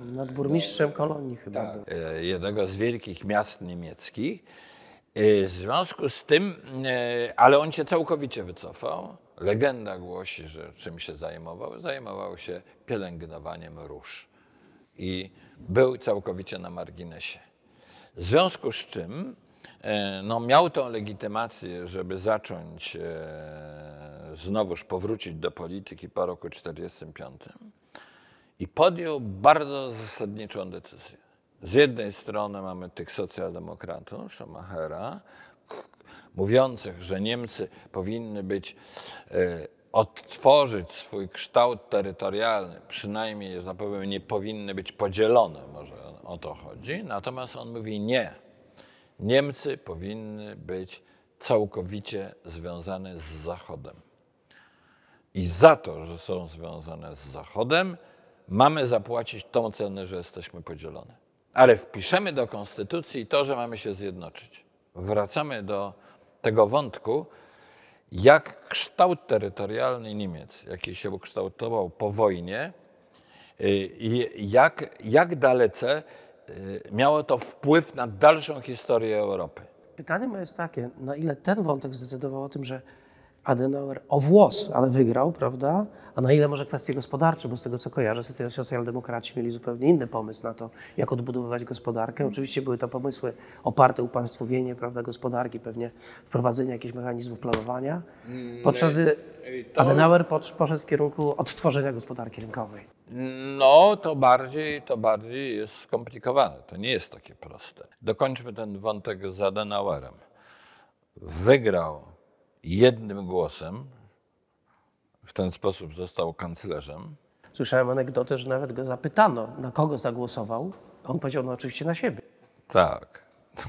Nad burmistrzem kolonii chyba e, jednego z wielkich miast niemieckich. E, W związku z tym, e, ale on się całkowicie wycofał. Legenda głosi, że czym się zajmował? Zajmował się pielęgnowaniem róż i był całkowicie na marginesie. W związku z czym e, no, miał tą legitymację, żeby zacząć znowuż powrócić do polityki po roku 1945 i podjął bardzo zasadniczą decyzję. Z jednej strony mamy tych socjaldemokratów, Schumachera, mówiących, że Niemcy powinny być, e, odtworzyć swój kształt terytorialny, przynajmniej, że tak powiem, nie powinny być podzielone, może o to chodzi. Natomiast on mówi nie. Niemcy powinny być całkowicie związane z Zachodem. I za to, że są związane z Zachodem, mamy zapłacić tą cenę, że jesteśmy podzielone. Ale wpiszemy do konstytucji to, że mamy się zjednoczyć. Wracamy do tego wątku, jak kształt terytorialny Niemiec, jaki się ukształtował po wojnie, y, i jak, jak dalece y, miało to wpływ na dalszą historię Europy. Pytanie moje jest takie, na ile ten wątek zdecydował o tym, że Adenauer o włos, ale wygrał, prawda? A na ile może kwestie gospodarcze, bo z tego co kojarzę, socja- socjaldemokraci mieli zupełnie inny pomysł na to, jak odbudowywać gospodarkę. Oczywiście były to pomysły oparte upaństwowienie, prawda, gospodarki, pewnie wprowadzenie jakichś mechanizmów planowania, podczas gdy to- Adenauer poszedł w kierunku odtworzenia gospodarki rynkowej. No, to bardziej, to bardziej jest skomplikowane. To nie jest takie proste. Dokończmy ten wątek z Adenauerem. Wygrał jednym głosem, w ten sposób został kanclerzem. Słyszałem anegdotę, że nawet go zapytano, na kogo zagłosował. On powiedział, no oczywiście na siebie. Tak.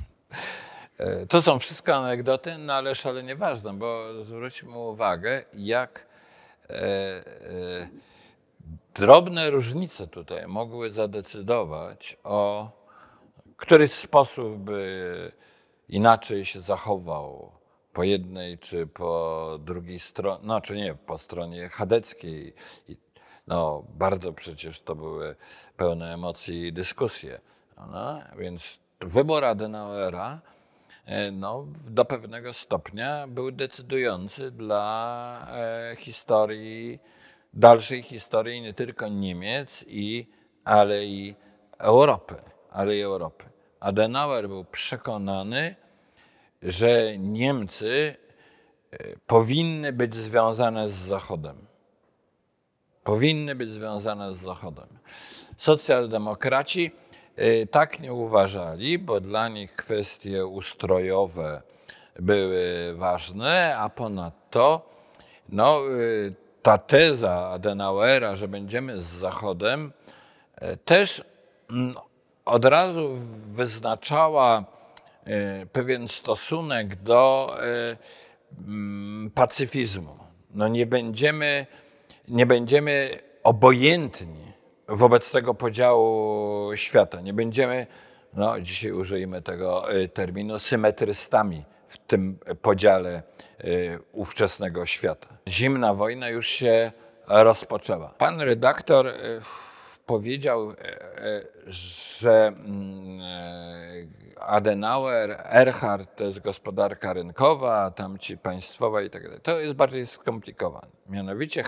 E, To są wszystko anegdoty, no ale szalenie ważne, bo zwróćmy uwagę, jak e, e, drobne różnice tutaj mogły zadecydować o któryś sposób by inaczej się zachował po jednej czy po drugiej stronie, no czy nie, po stronie chadeckiej. No, bardzo przecież to były pełne emocji dyskusje. No, więc wybór Adenauera no, do pewnego stopnia był decydujący dla e, historii, dalszej historii nie tylko Niemiec, i, ale i Europy. Ale i Europy. Adenauer był przekonany, że Niemcy e, powinny być związane z Zachodem. Powinny być związane z Zachodem. Socjaldemokraci e, tak nie uważali, bo dla nich kwestie ustrojowe były ważne, a ponadto no, y, ta teza Adenauera, że będziemy z Zachodem, e, też mm, od razu wyznaczała e, pewien stosunek do e, mm, pacyfizmu. No nie będziemy, nie będziemy obojętni wobec tego podziału świata. Nie będziemy, no dzisiaj użyjmy tego e, terminu, symetrystami w tym podziale e, ówczesnego świata. Zimna wojna już się rozpoczęła. Pan redaktor e, powiedział, e, e, że mm, e, Adenauer, Erhard to jest gospodarka rynkowa, a tamci państwowa i tak dalej. To jest bardziej skomplikowane. Mianowicie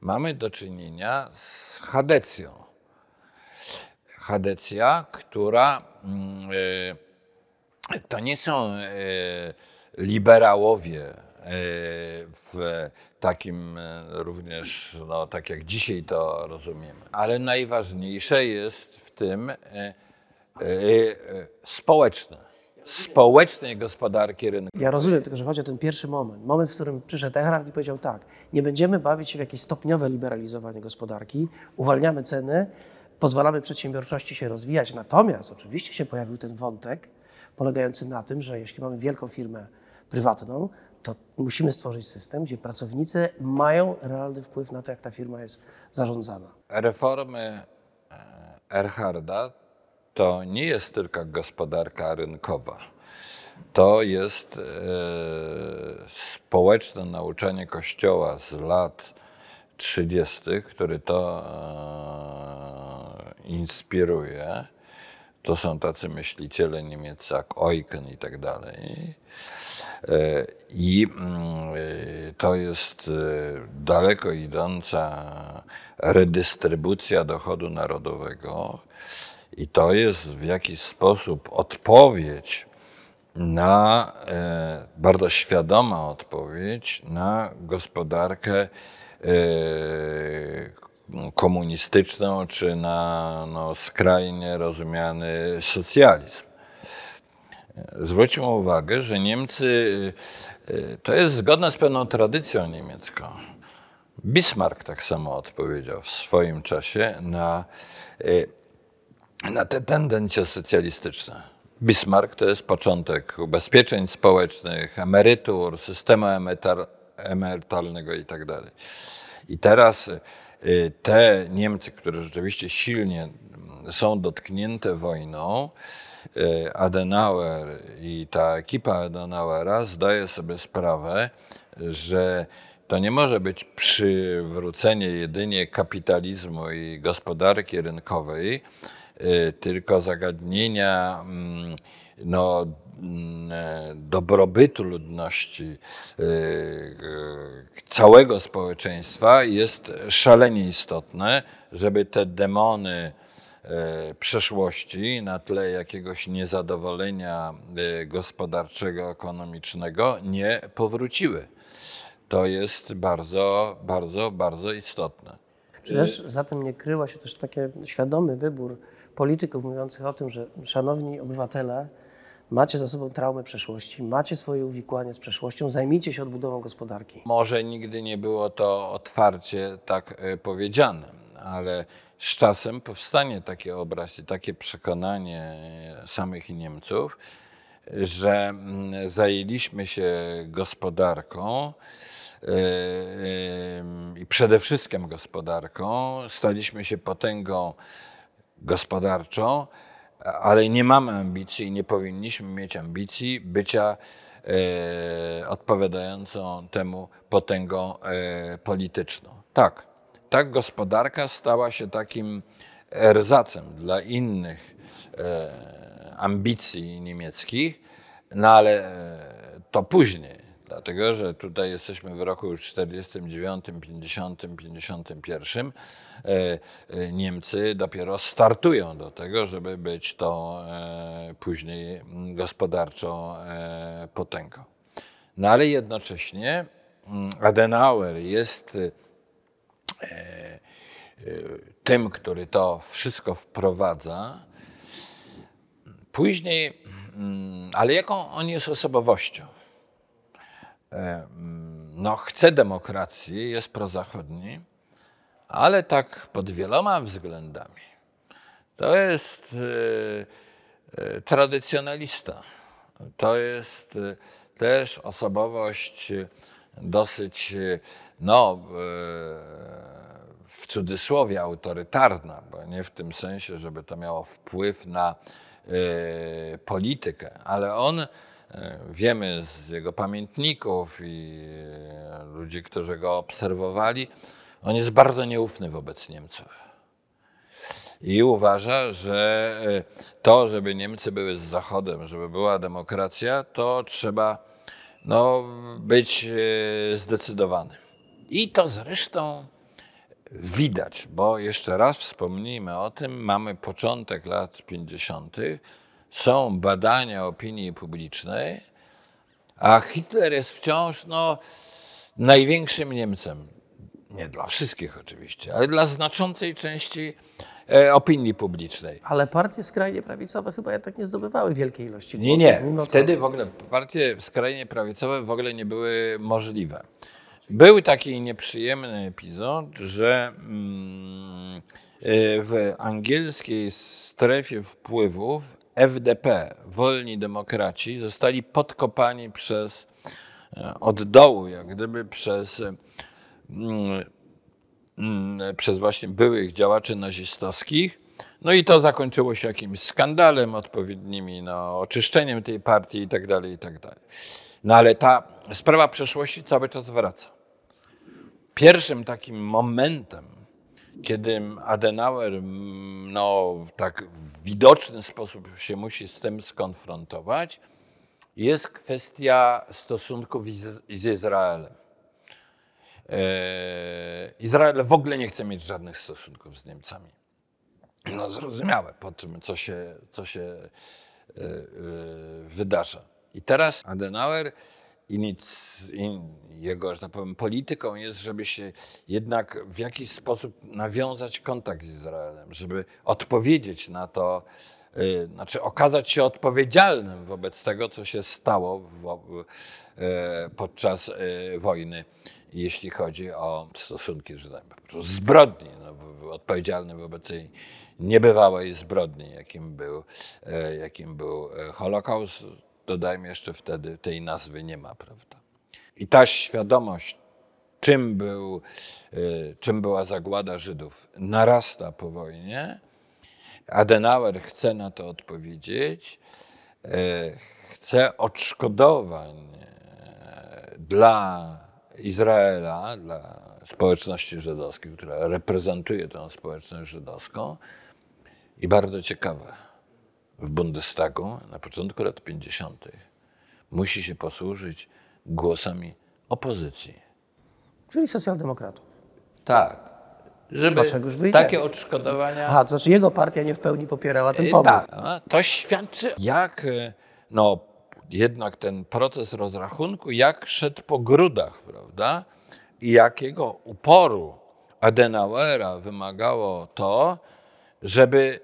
mamy do czynienia z Hadecją. Hadecja, która mm, e, to nie są e, liberałowie e, w takim również, no, tak jak dzisiaj to rozumiemy. Ale najważniejsze jest w tym społeczne, społecznej gospodarki rynkowej. Ja rozumiem, tylko że chodzi o ten pierwszy moment. Moment, w którym przyszedł Erhard i powiedział tak, nie będziemy bawić się w jakieś stopniowe liberalizowanie gospodarki, uwalniamy ceny, pozwalamy przedsiębiorczości się rozwijać. Natomiast oczywiście się pojawił ten wątek polegający na tym, że jeśli mamy wielką firmę prywatną, to musimy stworzyć system, gdzie pracownicy mają realny wpływ na to, jak ta firma jest zarządzana. Reformy e, Erharda to nie jest tylko gospodarka rynkowa. To jest e, społeczne nauczanie Kościoła z lat 30., który to e, inspiruje. To są tacy myśliciele niemieccy jak Eucken i tak dalej. E, I mm, e, to jest e, daleko idąca redystrybucja dochodu narodowego, i to jest w jakiś sposób odpowiedź na, e, bardzo świadoma odpowiedź na gospodarkę, e, komunistyczną, czy na no, skrajnie rozumiany socjalizm. Zwróćmy uwagę, że Niemcy, y, to jest zgodne z pewną tradycją niemiecką. Bismarck tak samo odpowiedział w swoim czasie na, na te tendencje socjalistyczne. Bismarck to jest początek ubezpieczeń społecznych, emerytur, systemu emerytalnego itd. I teraz y, te Niemcy, które rzeczywiście silnie mm, są dotknięte wojną, y, Adenauer i ta ekipa Adenauera zdaje sobie sprawę, że to nie może być przywrócenie jedynie kapitalizmu i gospodarki rynkowej, tylko zagadnienia mm, no, mm, e, dobrobytu ludności, y, y, całego społeczeństwa jest szalenie istotne, żeby te demony e, przeszłości na tle jakiegoś niezadowolenia e, gospodarczego, ekonomicznego nie powróciły. To jest bardzo, bardzo, bardzo istotne. Też za tym nie kryła się też taki świadomy wybór polityków mówiących o tym, że szanowni obywatele, macie za sobą traumę przeszłości, macie swoje uwikłanie z przeszłością, zajmijcie się odbudową gospodarki. Może nigdy nie było to otwarcie tak e, powiedziane, ale z czasem powstanie taki obraz i takie przekonanie e, samych Niemców, że mm, zajęliśmy się gospodarką e, em, i przede wszystkim gospodarką, staliśmy się potęgą gospodarczą, ale nie mamy ambicji i nie powinniśmy mieć ambicji bycia e, odpowiadającą temu potęgą e, polityczną. Tak, tak gospodarka stała się takim erzacem dla innych e, ambicji niemieckich, no ale e, to później, dlatego że tutaj jesteśmy w roku już 49, 50, 51. E, e, Niemcy dopiero startują do tego, żeby być to e, później gospodarczą e, potęgą. No ale jednocześnie mm, Adenauer jest e, tym, który to wszystko wprowadza. Później, mm, ale jaką on jest osobowością? No, chce demokracji, jest prozachodni, ale tak pod wieloma względami. To jest e, e, tradycjonalista. To jest e, też osobowość dosyć, no, w cudzysłowie autorytarna, bo nie w tym sensie, żeby to miało wpływ na politykę, ale on, wiemy z jego pamiętników i e, ludzi, którzy go obserwowali, on jest bardzo nieufny wobec Niemców. I uważa, że e, to, żeby Niemcy były z Zachodem, żeby była demokracja, to trzeba no, być e, zdecydowanym. I to zresztą widać, bo jeszcze raz wspomnijmy o tym, mamy początek lat 50., są badania opinii publicznej, a Hitler jest wciąż no, największym Niemcem. Nie dla wszystkich oczywiście, ale dla znaczącej części e, opinii publicznej. Ale partie skrajnie prawicowe chyba jednak nie zdobywały wielkiej ilości Nie, głosów. nie. mimo to- Wtedy w ogóle partie skrajnie prawicowe w ogóle nie były możliwe. Był taki nieprzyjemny epizod, że mm, y, w angielskiej strefie wpływów FDP, Wolni Demokraci, zostali podkopani przez, e, od dołu, jak gdyby przez, mm, mm, przez właśnie byłych działaczy nazistowskich. No i to zakończyło się jakimś skandalem, odpowiednimi no, oczyszczeniem tej partii i tak dalej, i tak dalej. No ale ta sprawa przeszłości cały czas wraca. Pierwszym takim momentem, kiedy Adenauer no, tak widoczny sposób się musi z tym skonfrontować, jest kwestia stosunków z, z Izraelem. E, Izrael w ogóle nie chce mieć żadnych stosunków z Niemcami. No zrozumiałe po tym, co się, co się e, e, wydarza. I teraz Adenauer inic- in, jego, że tak powiem, polityką jest, żeby się jednak w jakiś sposób nawiązać kontakt z Izraelem, żeby odpowiedzieć na to, y, znaczy okazać się odpowiedzialnym wobec tego, co się stało w, e, podczas e, wojny, jeśli chodzi o stosunki. Po prostu Zbrodni, no, odpowiedzialny wobec tej niebywałej zbrodni, jakim był, e, jakim był e, Holokaust. Dodajmy jeszcze wtedy, tej nazwy nie ma, prawda? I ta świadomość, czym, był, y, czym była zagłada Żydów, narasta po wojnie. Adenauer chce na to odpowiedzieć. y, Chce odszkodowań y, dla Izraela, dla społeczności żydowskiej, która reprezentuje tę społeczność żydowską. I bardzo ciekawe, w Bundestagu na początku lat 50. musi się posłużyć głosami opozycji. Czyli socjaldemokratów. Tak. Żeby Dlaczegoż by takie odszkodowania. Aha, to znaczy jego partia nie w pełni popierała ten E, pomysł. Tak, a to świadczy, jak e, no, jednak ten proces rozrachunku, jak szedł po grudach, prawda? I jakiego uporu Adenauera wymagało to, żeby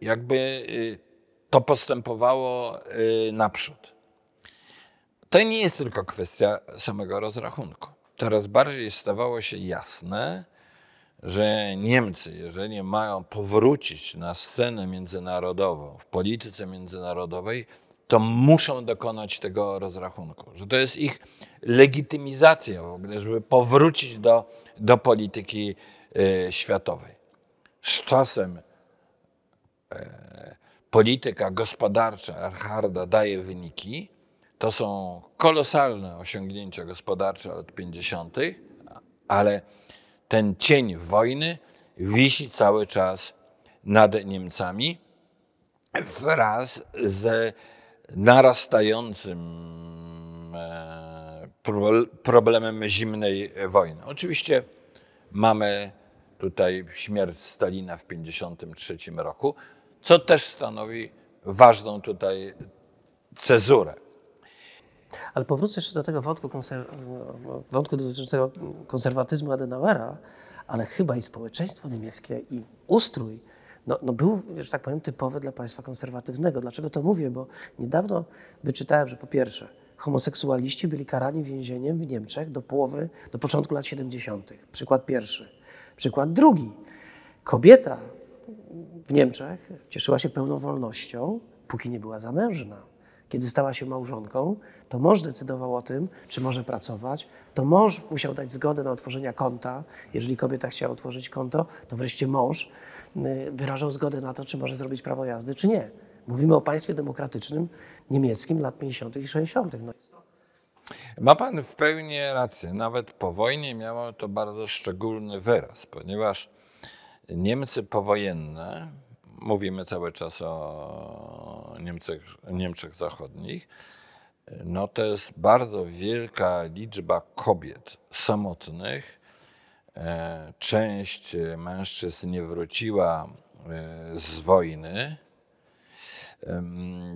jakby y, to postępowało y, naprzód. To nie jest tylko kwestia samego rozrachunku. Coraz bardziej stawało się jasne, że Niemcy, jeżeli mają powrócić na scenę międzynarodową, w polityce międzynarodowej, to muszą dokonać tego rozrachunku. Że to jest ich legitymizacja w ogóle, żeby powrócić do, do polityki e, światowej. Z czasem e, polityka gospodarcza Erharda daje wyniki. To są kolosalne osiągnięcia gospodarcze lat 50., ale ten cień wojny wisi cały czas nad Niemcami wraz z narastającym e, pro- problemem zimnej wojny. Oczywiście mamy tutaj śmierć Stalina w 1953 roku, co też stanowi ważną tutaj cezurę. Ale powrócę jeszcze do tego wątku, konser- wątku dotyczącego konserwatyzmu Adenauera, ale chyba i społeczeństwo niemieckie i ustrój no, no był, że tak powiem, typowy dla państwa konserwatywnego. Dlaczego to mówię? Bo niedawno wyczytałem, że po pierwsze, homoseksualiści byli karani więzieniem w Niemczech do połowy, do początku lat 70. Przykład pierwszy. Przykład drugi. Kobieta w Niemczech cieszyła się pełną wolnością, póki nie była zamężna. Kiedy stała się małżonką, to mąż decydował o tym, czy może pracować, to mąż musiał dać zgodę na otworzenie konta. Jeżeli kobieta chciała otworzyć konto, to wreszcie mąż y, wyrażał zgodę na to, czy może zrobić prawo jazdy, czy nie. Mówimy o państwie demokratycznym niemieckim lat 50. i 60. No, Ma pan w pełni rację. Nawet po wojnie miało to bardzo szczególny wyraz, ponieważ Niemcy powojenne, mówimy cały czas o Niemczech, Niemczech Zachodnich, no to jest bardzo wielka liczba kobiet samotnych. E, Część mężczyzn nie wróciła e, z wojny.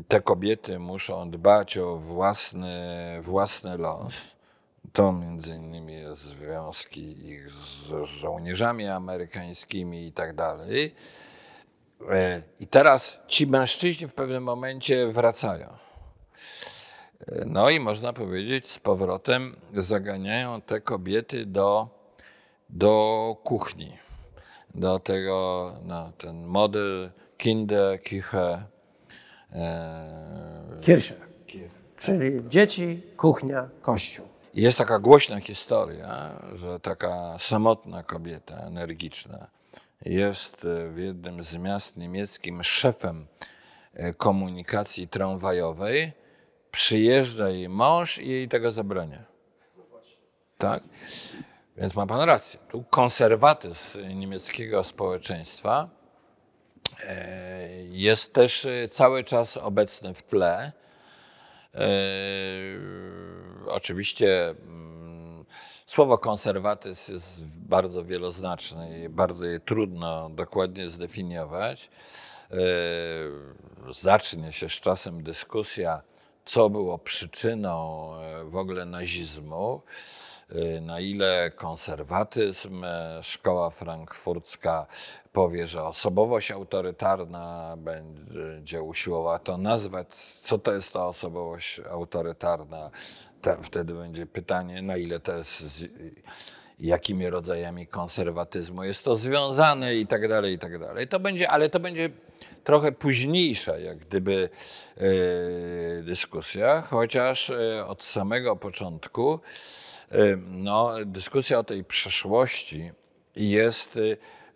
Te kobiety muszą dbać o własny, własny los. To między innymi jest związki ich z żołnierzami amerykańskimi i tak dalej. E, I teraz ci mężczyźni w pewnym momencie wracają. E, No i można powiedzieć, z powrotem zaganiają te kobiety do, do kuchni. Do tego, no, ten model Kinderküche. E, Kirche, czyli dzieci, kuchnia, kościół. Jest taka głośna historia, że taka samotna kobieta, energiczna, jest e, w jednym z miast niemieckim szefem e, komunikacji tramwajowej. Przyjeżdża jej mąż i jej tego zabrania. Tak? Więc ma pan rację. Tu konserwatyzm niemieckiego społeczeństwa e, jest też cały czas obecny w tle. E, oczywiście mm, słowo konserwatyzm jest bardzo wieloznaczne i bardzo je trudno dokładnie zdefiniować. E, zacznie się z czasem dyskusja, co było przyczyną e, w ogóle nazizmu, na ile konserwatyzm, e, szkoła frankfurcka powie, że osobowość autorytarna będzie usiłowała to nazwać. Co to jest ta osobowość autorytarna? Te, wtedy będzie pytanie, na ile to jest, z jakimi rodzajami konserwatyzmu jest to związane i tak dalej, i tak dalej. To będzie, ale to będzie trochę późniejsza, jak gdyby e, dyskusja, chociaż od samego początku no, dyskusja o tej przeszłości jest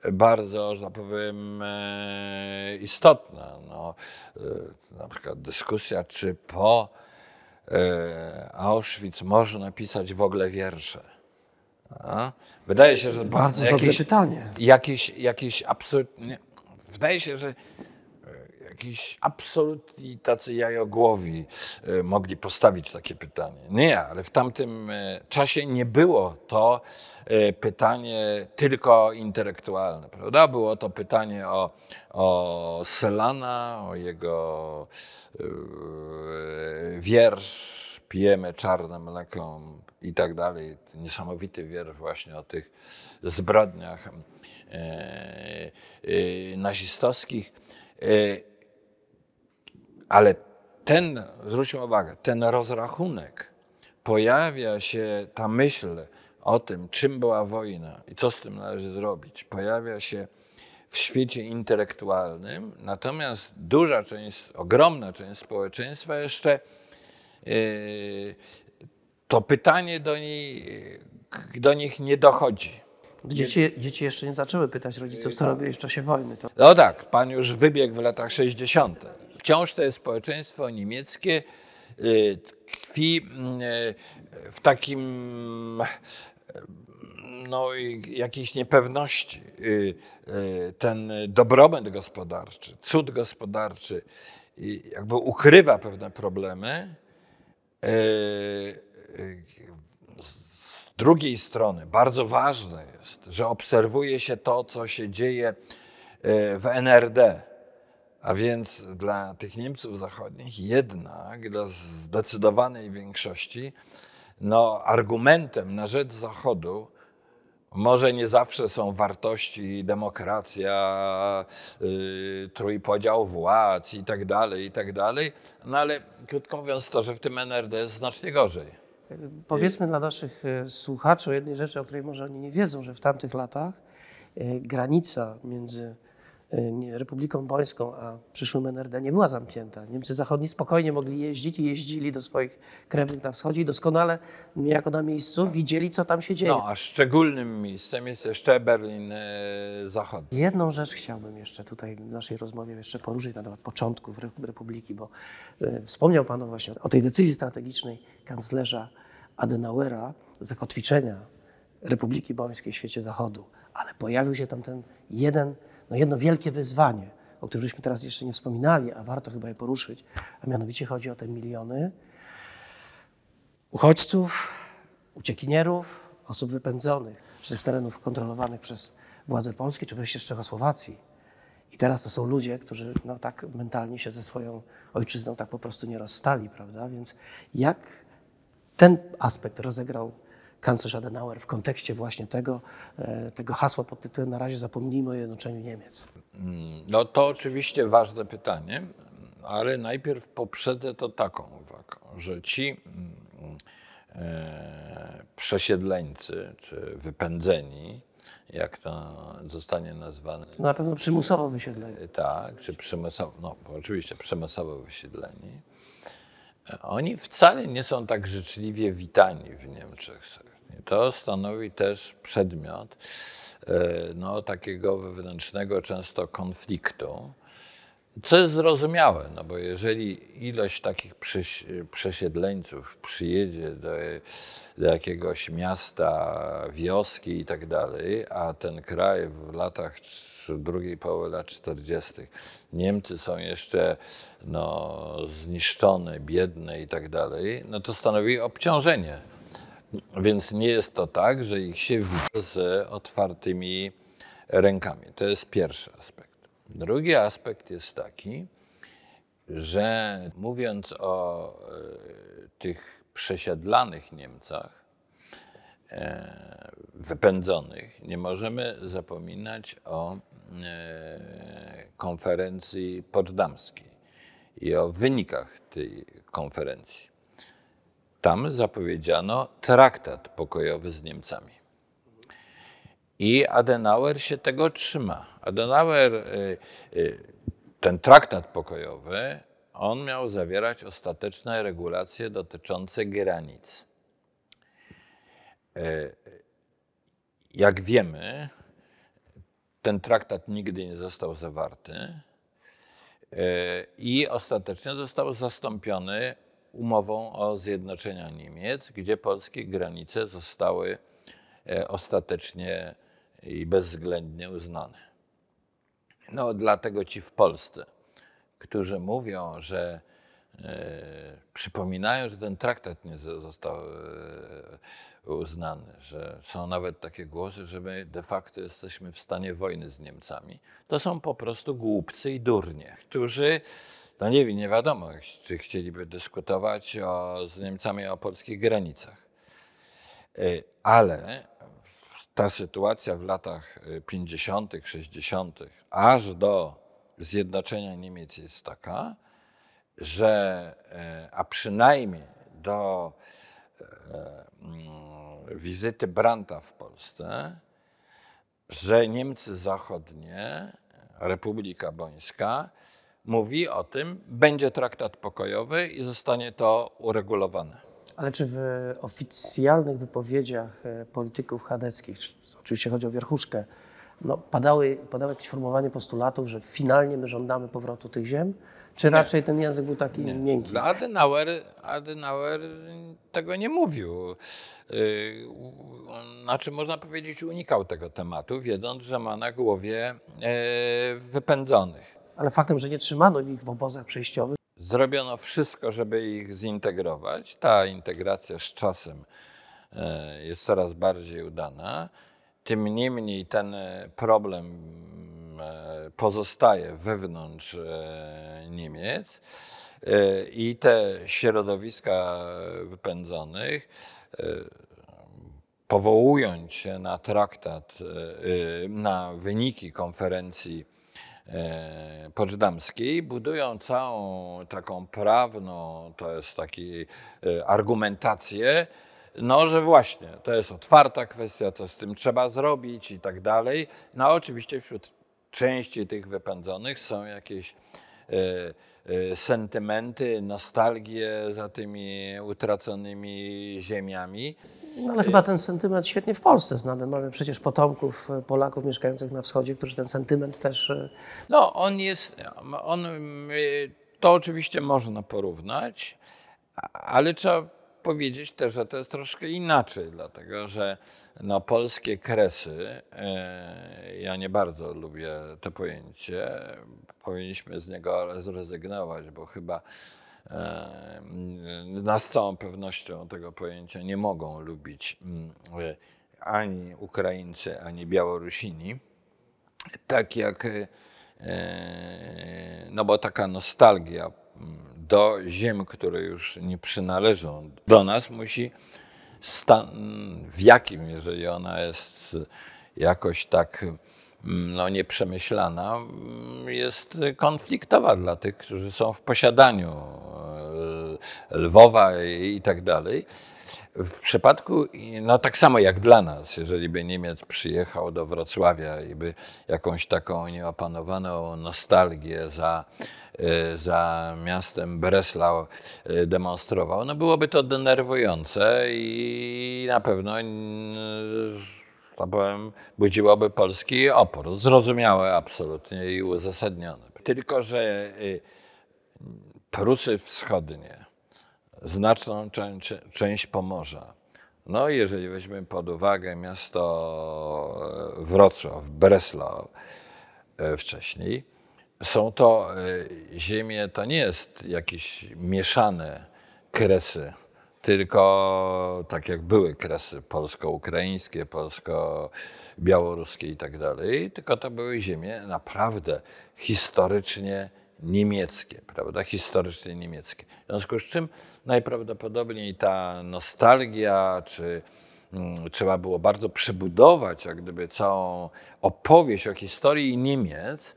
e, bardzo, że tak powiem, e, istotna. No, e, na przykład dyskusja, czy po e, Auschwitz można pisać w ogóle wiersze. Wydaje się, że Bardzo dobre pytanie. Jakieś, jakieś absolutnie. Wydaje się, że jakiś absolutni tacy jajogłowi e, mogli postawić takie pytanie. Nie, ale w tamtym e, czasie nie było to e, pytanie tylko intelektualne, prawda? Było to pytanie o, o Selana, o jego wiersz Pijemy czarne mleko i tak dalej. Niesamowity wiersz właśnie o tych zbrodniach nazistowskich. Ale ten, zwróćmy uwagę, ten rozrachunek, pojawia się ta myśl o tym, czym była wojna i co z tym należy zrobić, pojawia się w świecie intelektualnym, natomiast duża część, ogromna część społeczeństwa jeszcze yy, to pytanie do, niej, do nich nie dochodzi. Dzieci, dzieci jeszcze nie zaczęły pytać rodziców, co robiłeś w czasie wojny. To No tak, pan już wybiegł w latach 60. Wciąż to społeczeństwo niemieckie y, tkwi y, w takim y, no, jakiejś niepewności. Ten dobrobyt gospodarczy, cud gospodarczy jakby ukrywa pewne problemy. Z drugiej strony bardzo ważne jest, że obserwuje się to, co się dzieje w NRD. A więc dla tych Niemców zachodnich jednak, dla zdecydowanej większości, no, argumentem na rzecz Zachodu może nie zawsze są wartości, demokracja, yy, trójpodział władz i tak dalej, i tak dalej, no ale krótko mówiąc to, że w tym NRD jest znacznie gorzej. Powiedzmy dla naszych e, słuchaczy o jednej rzeczy, o której może oni nie wiedzą, że w tamtych latach e, granica między nie- Republiką Bońską a przyszłym NRD nie była zamknięta. Niemcy zachodni spokojnie mogli jeździć i jeździli do swoich krewnych na wschodzie i doskonale, niejako na miejscu, widzieli, co tam się dzieje. No, a szczególnym miejscem jest jeszcze Berlin e, Zachodni. Jedną rzecz chciałbym jeszcze tutaj w naszej rozmowie jeszcze poruszyć na temat początków Re- Republiki, bo e, wspomniał Pan właśnie o tej decyzji strategicznej kanclerza Adenauera zakotwiczenia Republiki Bońskiej w świecie Zachodu, ale pojawił się tam ten jeden, no jedno wielkie wyzwanie, o którym żeśmy teraz jeszcze nie wspominali, a warto chyba je poruszyć, a mianowicie chodzi o te miliony uchodźców, uciekinierów, osób wypędzonych z terenów kontrolowanych przez władze polskie, czy wreszcie z Czechosłowacji. I teraz to są ludzie, którzy no, tak mentalnie się ze swoją ojczyzną tak po prostu nie rozstali, prawda? Więc jak ten aspekt rozegrał kanclerz Adenauer w kontekście właśnie tego, e, tego hasła pod tytułem Na razie zapomnijmy o jednoczeniu Niemiec? No to oczywiście ważne pytanie, ale najpierw poprzedzę to taką uwagą, że ci mm, e, przesiedleńcy czy wypędzeni, jak to zostanie nazwane, No, na pewno przymusowo wysiedleni. tak, czy przymusowo, no bo oczywiście przymusowo wysiedleni, e, oni wcale nie są tak życzliwie witani w Niemczech. To stanowi też przedmiot e, no, takiego wewnętrznego często konfliktu, co jest zrozumiałe, no bo jeżeli ilość takich przesiedleńców przyjedzie do, do jakiegoś miasta, wioski i tak dalej, a ten kraj w latach drugiej połowy lat 40. Niemcy są jeszcze no, zniszczone, biedne i tak dalej, no to stanowi obciążenie. Więc nie jest to tak, że ich się wita z otwartymi rękami. To jest pierwszy aspekt. Drugi aspekt jest taki, że mówiąc o e, tych przesiedlanych Niemcach, e, wypędzonych, nie możemy zapominać o e, konferencji poczdamskiej i o wynikach tej konferencji. Tam zapowiedziano traktat pokojowy z Niemcami. I Adenauer się tego trzyma. Adenauer, y, y, ten traktat pokojowy, on miał zawierać ostateczne regulacje dotyczące granic. Y, Jak wiemy, ten traktat nigdy nie został zawarty i ostatecznie został zastąpiony umową o zjednoczeniu Niemiec, gdzie polskie granice zostały e, ostatecznie i bezwzględnie uznane. No, dlatego ci w Polsce, którzy mówią, że e, przypominają, że ten traktat nie zo- został e, uznany, że są nawet takie głosy, że my de facto jesteśmy w stanie wojny z Niemcami. To są po prostu głupcy i durnie, którzy, no nie nie wiadomo, czy chcieliby dyskutować o, z Niemcami o polskich granicach. Y, Ale ta sytuacja w latach y, 50., 60., aż do zjednoczenia Niemiec jest taka, że, e, a przynajmniej do wizyty Brandta w Polsce, że Niemcy Zachodnie, Republika Bońska, mówi o tym, będzie traktat pokojowy i zostanie to uregulowane. Ale czy w oficjalnych wypowiedziach e, polityków chadeckich, czy- oczywiście chodzi o wierchuszkę, no, padały, padało jakieś formułowanie postulatów, że finalnie my żądamy powrotu tych ziem? Czy raczej ten język był taki miękki? Dla Adenauer, Adenauer tego nie mówił. Yy, on, Znaczy, można powiedzieć, unikał tego tematu, wiedząc, że ma na głowie e, wypędzonych. Ale faktem, że nie trzymano ich w obozach przejściowych, Zrobiono wszystko, żeby ich zintegrować. Ta integracja z czasem e, jest coraz bardziej udana. Tym niemniej ten e, problem e, pozostaje wewnątrz Niemiec i te środowiska wypędzonych, powołując się na traktat, na wyniki konferencji poczdamskiej, budują całą taką prawną, to jest taki e, argumentację, no, że właśnie, to jest otwarta kwestia, co z tym trzeba zrobić i tak dalej. No, oczywiście wśród części tych wypędzonych są jakieś e, e, sentymenty, nostalgie za tymi utraconymi ziemiami. no, ale chyba ten sentyment świetnie w Polsce znany. Mamy przecież potomków e, Polaków mieszkających na wschodzie, którzy ten sentyment też e, No, on jest, on, to oczywiście można porównać, ale trzeba powiedzieć też, że to jest troszkę inaczej, dlatego że no, polskie kresy, e, ja nie bardzo lubię to pojęcie, powinniśmy z niego zrezygnować, bo chyba e, no, z całą pewnością tego pojęcia nie mogą lubić mm, ani Ukraińcy, ani Białorusini. Tak jak, e, no bo taka nostalgia do ziem, które już nie przynależą do nas, musi w jakim, jeżeli ona jest jakoś tak mm, no, nieprzemyślana, mm, jest konfliktowa dla tych, którzy są w posiadaniu e, Lwowa i tak dalej. W przypadku, no tak samo jak dla nas, jeżeli by Niemiec przyjechał do Wrocławia i by jakąś taką nieopanowaną nostalgię za, e, za miastem Breslau e, demonstrował, no byłoby to denerwujące i na pewno, że tak powiem, budziłoby polski opór. Zrozumiałe absolutnie i uzasadnione. Tylko, że y, Prusy Wschodnie, znaczną część, Pomorza. No, jeżeli weźmiemy pod uwagę miasto e, Wrocław, Breslau e, wcześniej, są to e, ziemie, to nie jest jakieś mieszane kresy, tylko tak jak były kresy polsko-ukraińskie, polsko-białoruskie i tak dalej, tylko to były ziemie naprawdę historycznie niemieckie, prawda, historycznie niemieckie. W związku z czym najprawdopodobniej ta nostalgia, czy mm, trzeba było bardzo przebudować jak gdyby całą opowieść o historii Niemiec,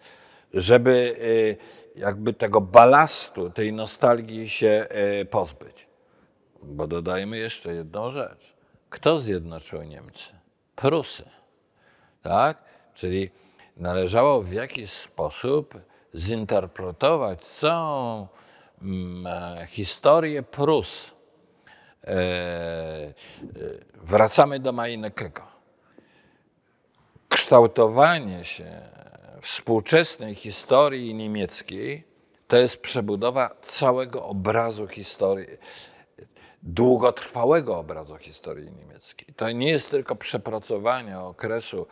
żeby y, jakby tego balastu, tej nostalgii się y, pozbyć. Bo dodajmy jeszcze jedną rzecz. Kto zjednoczył Niemcy? Prusy. Tak? Czyli należało w jakiś sposób zinterpretować całą mm, e, historię Prus. E, e, wracamy do Majnekego. Kształtowanie się współczesnej historii niemieckiej to jest przebudowa całego obrazu historii, długotrwałego obrazu historii niemieckiej. To nie jest tylko przepracowanie okresu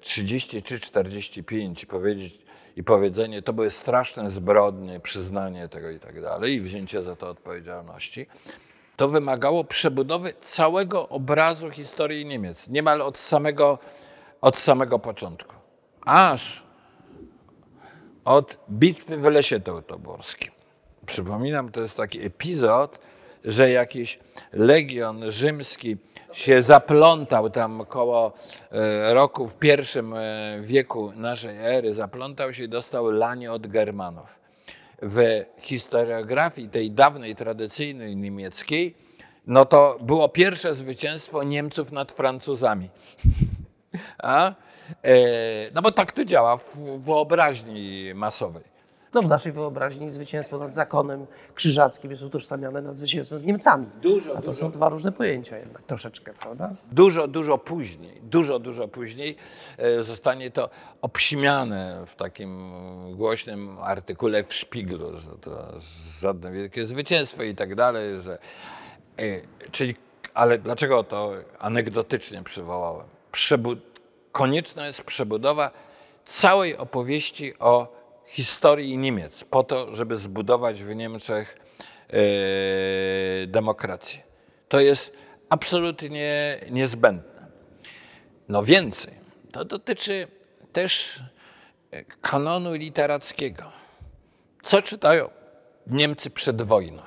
33-45 i powiedzieć, i powiedzenie, to były straszne zbrodnie, przyznanie tego i tak dalej, i wzięcie za to odpowiedzialności, to wymagało przebudowy całego obrazu historii Niemiec, niemal od samego, od samego początku, aż od bitwy w Lesie Teutoborskim. Przypominam, to jest taki epizod, że jakiś legion rzymski się zaplątał tam koło e, roku w pierwszym e, wieku naszej ery, zaplątał się i dostał lanie od Germanów. W historiografii tej dawnej, tradycyjnej niemieckiej, no to było pierwsze zwycięstwo Niemców nad Francuzami. A? E, no bo tak to działa w wyobraźni masowej. No w naszej wyobraźni zwycięstwo nad zakonem krzyżackim jest utożsamiane nad zwycięstwem z Niemcami. Dużo, A to dużo. są dwa różne pojęcia jednak troszeczkę, prawda? Dużo, dużo później, dużo, dużo później e, zostanie to obśmiane w takim głośnym artykule w Szpiglu, że to żadne wielkie zwycięstwo i tak dalej, że, e, czyli, ale dlaczego to anegdotycznie przywołałem? Przebu- konieczna jest przebudowa całej opowieści o historii Niemiec, po to, żeby zbudować w Niemczech e, demokrację. To jest absolutnie niezbędne. No więcej, to dotyczy też e, kanonu literackiego. Co czytają Niemcy przed wojną?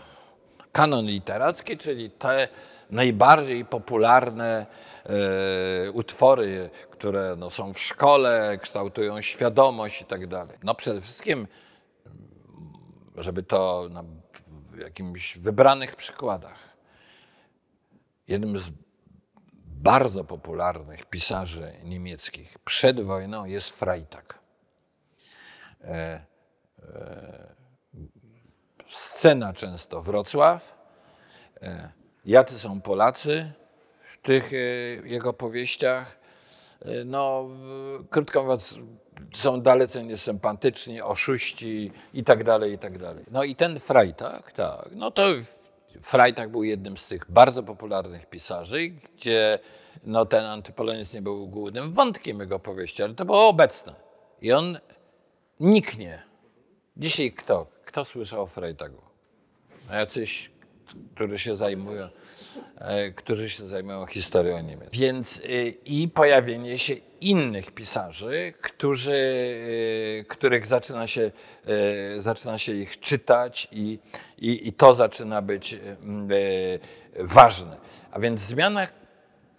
Kanon literacki, czyli te najbardziej popularne utwory, które no, są w szkole, kształtują świadomość i tak dalej. No przede wszystkim, żeby to na jakimś wybranych przykładach. Jednym z bardzo popularnych pisarzy niemieckich przed wojną jest Freitag. E, e, scena często Wrocław. E, jacy są Polacy tych e, jego powieściach? E, no, krótko mówiąc, są dalece niesympatyczni, oszuści i tak dalej, i tak dalej. No i ten Freitag, tak, no to Freitag był jednym z tych bardzo popularnych pisarzy, gdzie no, ten antypolonizm nie był głównym wątkiem jego powieści, ale to było obecne. I on niknie. Dzisiaj kto? Kto słyszał o Freitagu? No Jacyś, którzy się zajmują, którzy się zajmują historią Niemiec. Więc y, i pojawienie się innych pisarzy, którzy, y, których zaczyna się, zaczyna się ich czytać i, i, i to zaczyna być y, ważne. A więc zmiana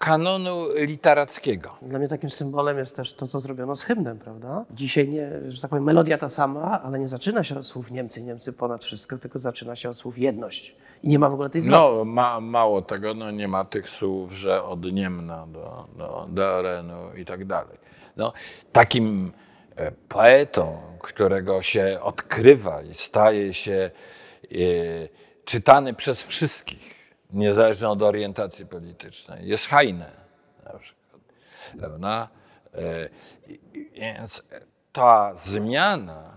kanonu literackiego. Dla mnie takim symbolem jest też to, co zrobiono z hymnem, prawda? Dzisiaj, nie, że tak powiem, melodia ta sama, ale nie zaczyna się od słów Niemcy, Niemcy ponad wszystko, tylko zaczyna się od słów jedność. I nie ma w ogóle tej zwrotu. No, ma, mało tego, no nie ma tych słów, że od Niemna do, do, do Arenu i tak dalej. No, takim e, poetą, którego się odkrywa i staje się e, czytany przez wszystkich, niezależnie od orientacji politycznej, jest Heine na przykład. Prawda? E, Więc ta zmiana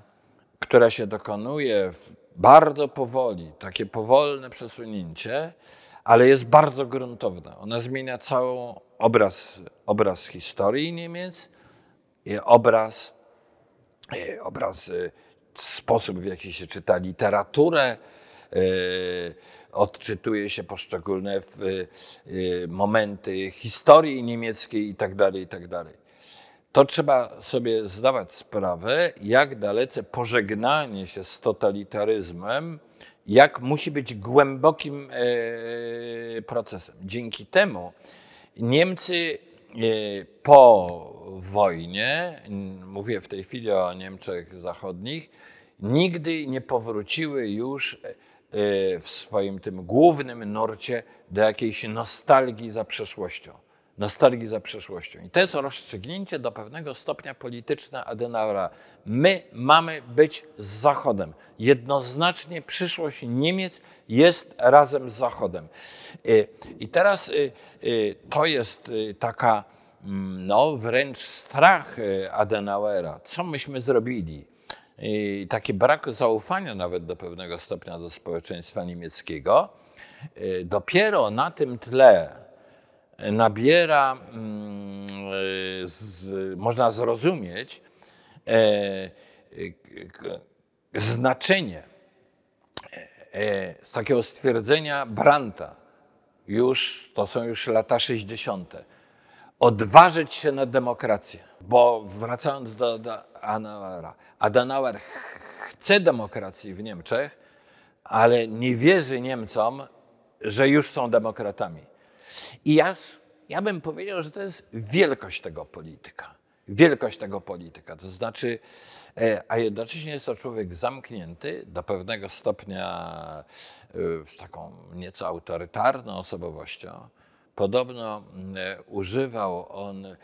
która się dokonuje bardzo powoli, takie powolne przesunięcie, ale jest bardzo gruntowna. Ona zmienia cały obraz, obraz historii Niemiec i obraz, obraz, e, sposób w jaki się czyta literaturę, odczytuje się poszczególne w, e, momenty historii niemieckiej i tak dalej, i tak to trzeba sobie zdawać sprawę, jak dalece pożegnanie się z totalitaryzmem, jak musi być głębokim e, procesem. Dzięki temu Niemcy e, po wojnie, mówię w tej chwili o Niemczech Zachodnich, nigdy nie powróciły już e, w swoim tym głównym nurcie do jakiejś nostalgii za przeszłością. Nostalgii za przeszłością. I to jest rozstrzygnięcie do pewnego stopnia polityczne Adenauera. My mamy być z Zachodem. Jednoznacznie przyszłość Niemiec jest razem z Zachodem. Y, I teraz y, y, to jest y, taka, mm, no wręcz strach y, Adenauera. Co myśmy zrobili? Taki brak zaufania nawet do pewnego stopnia do społeczeństwa niemieckiego. Y, Dopiero na tym tle nabiera, mm, można zrozumieć, e, znaczenie e, z takiego stwierdzenia Brandta, już, to są już lata 60., odważyć się na demokrację. Bo wracając do, do Adenauera, Adenauer ch- chce demokracji w Niemczech, ale nie wierzy Niemcom, że już są demokratami. I ja, ja bym powiedział, że to jest wielkość tego polityka. Wielkość tego polityka. To znaczy, e, a jednocześnie jest to człowiek zamknięty do pewnego stopnia e, z taką nieco autorytarną osobowością. Podobno mm, e, używał on e,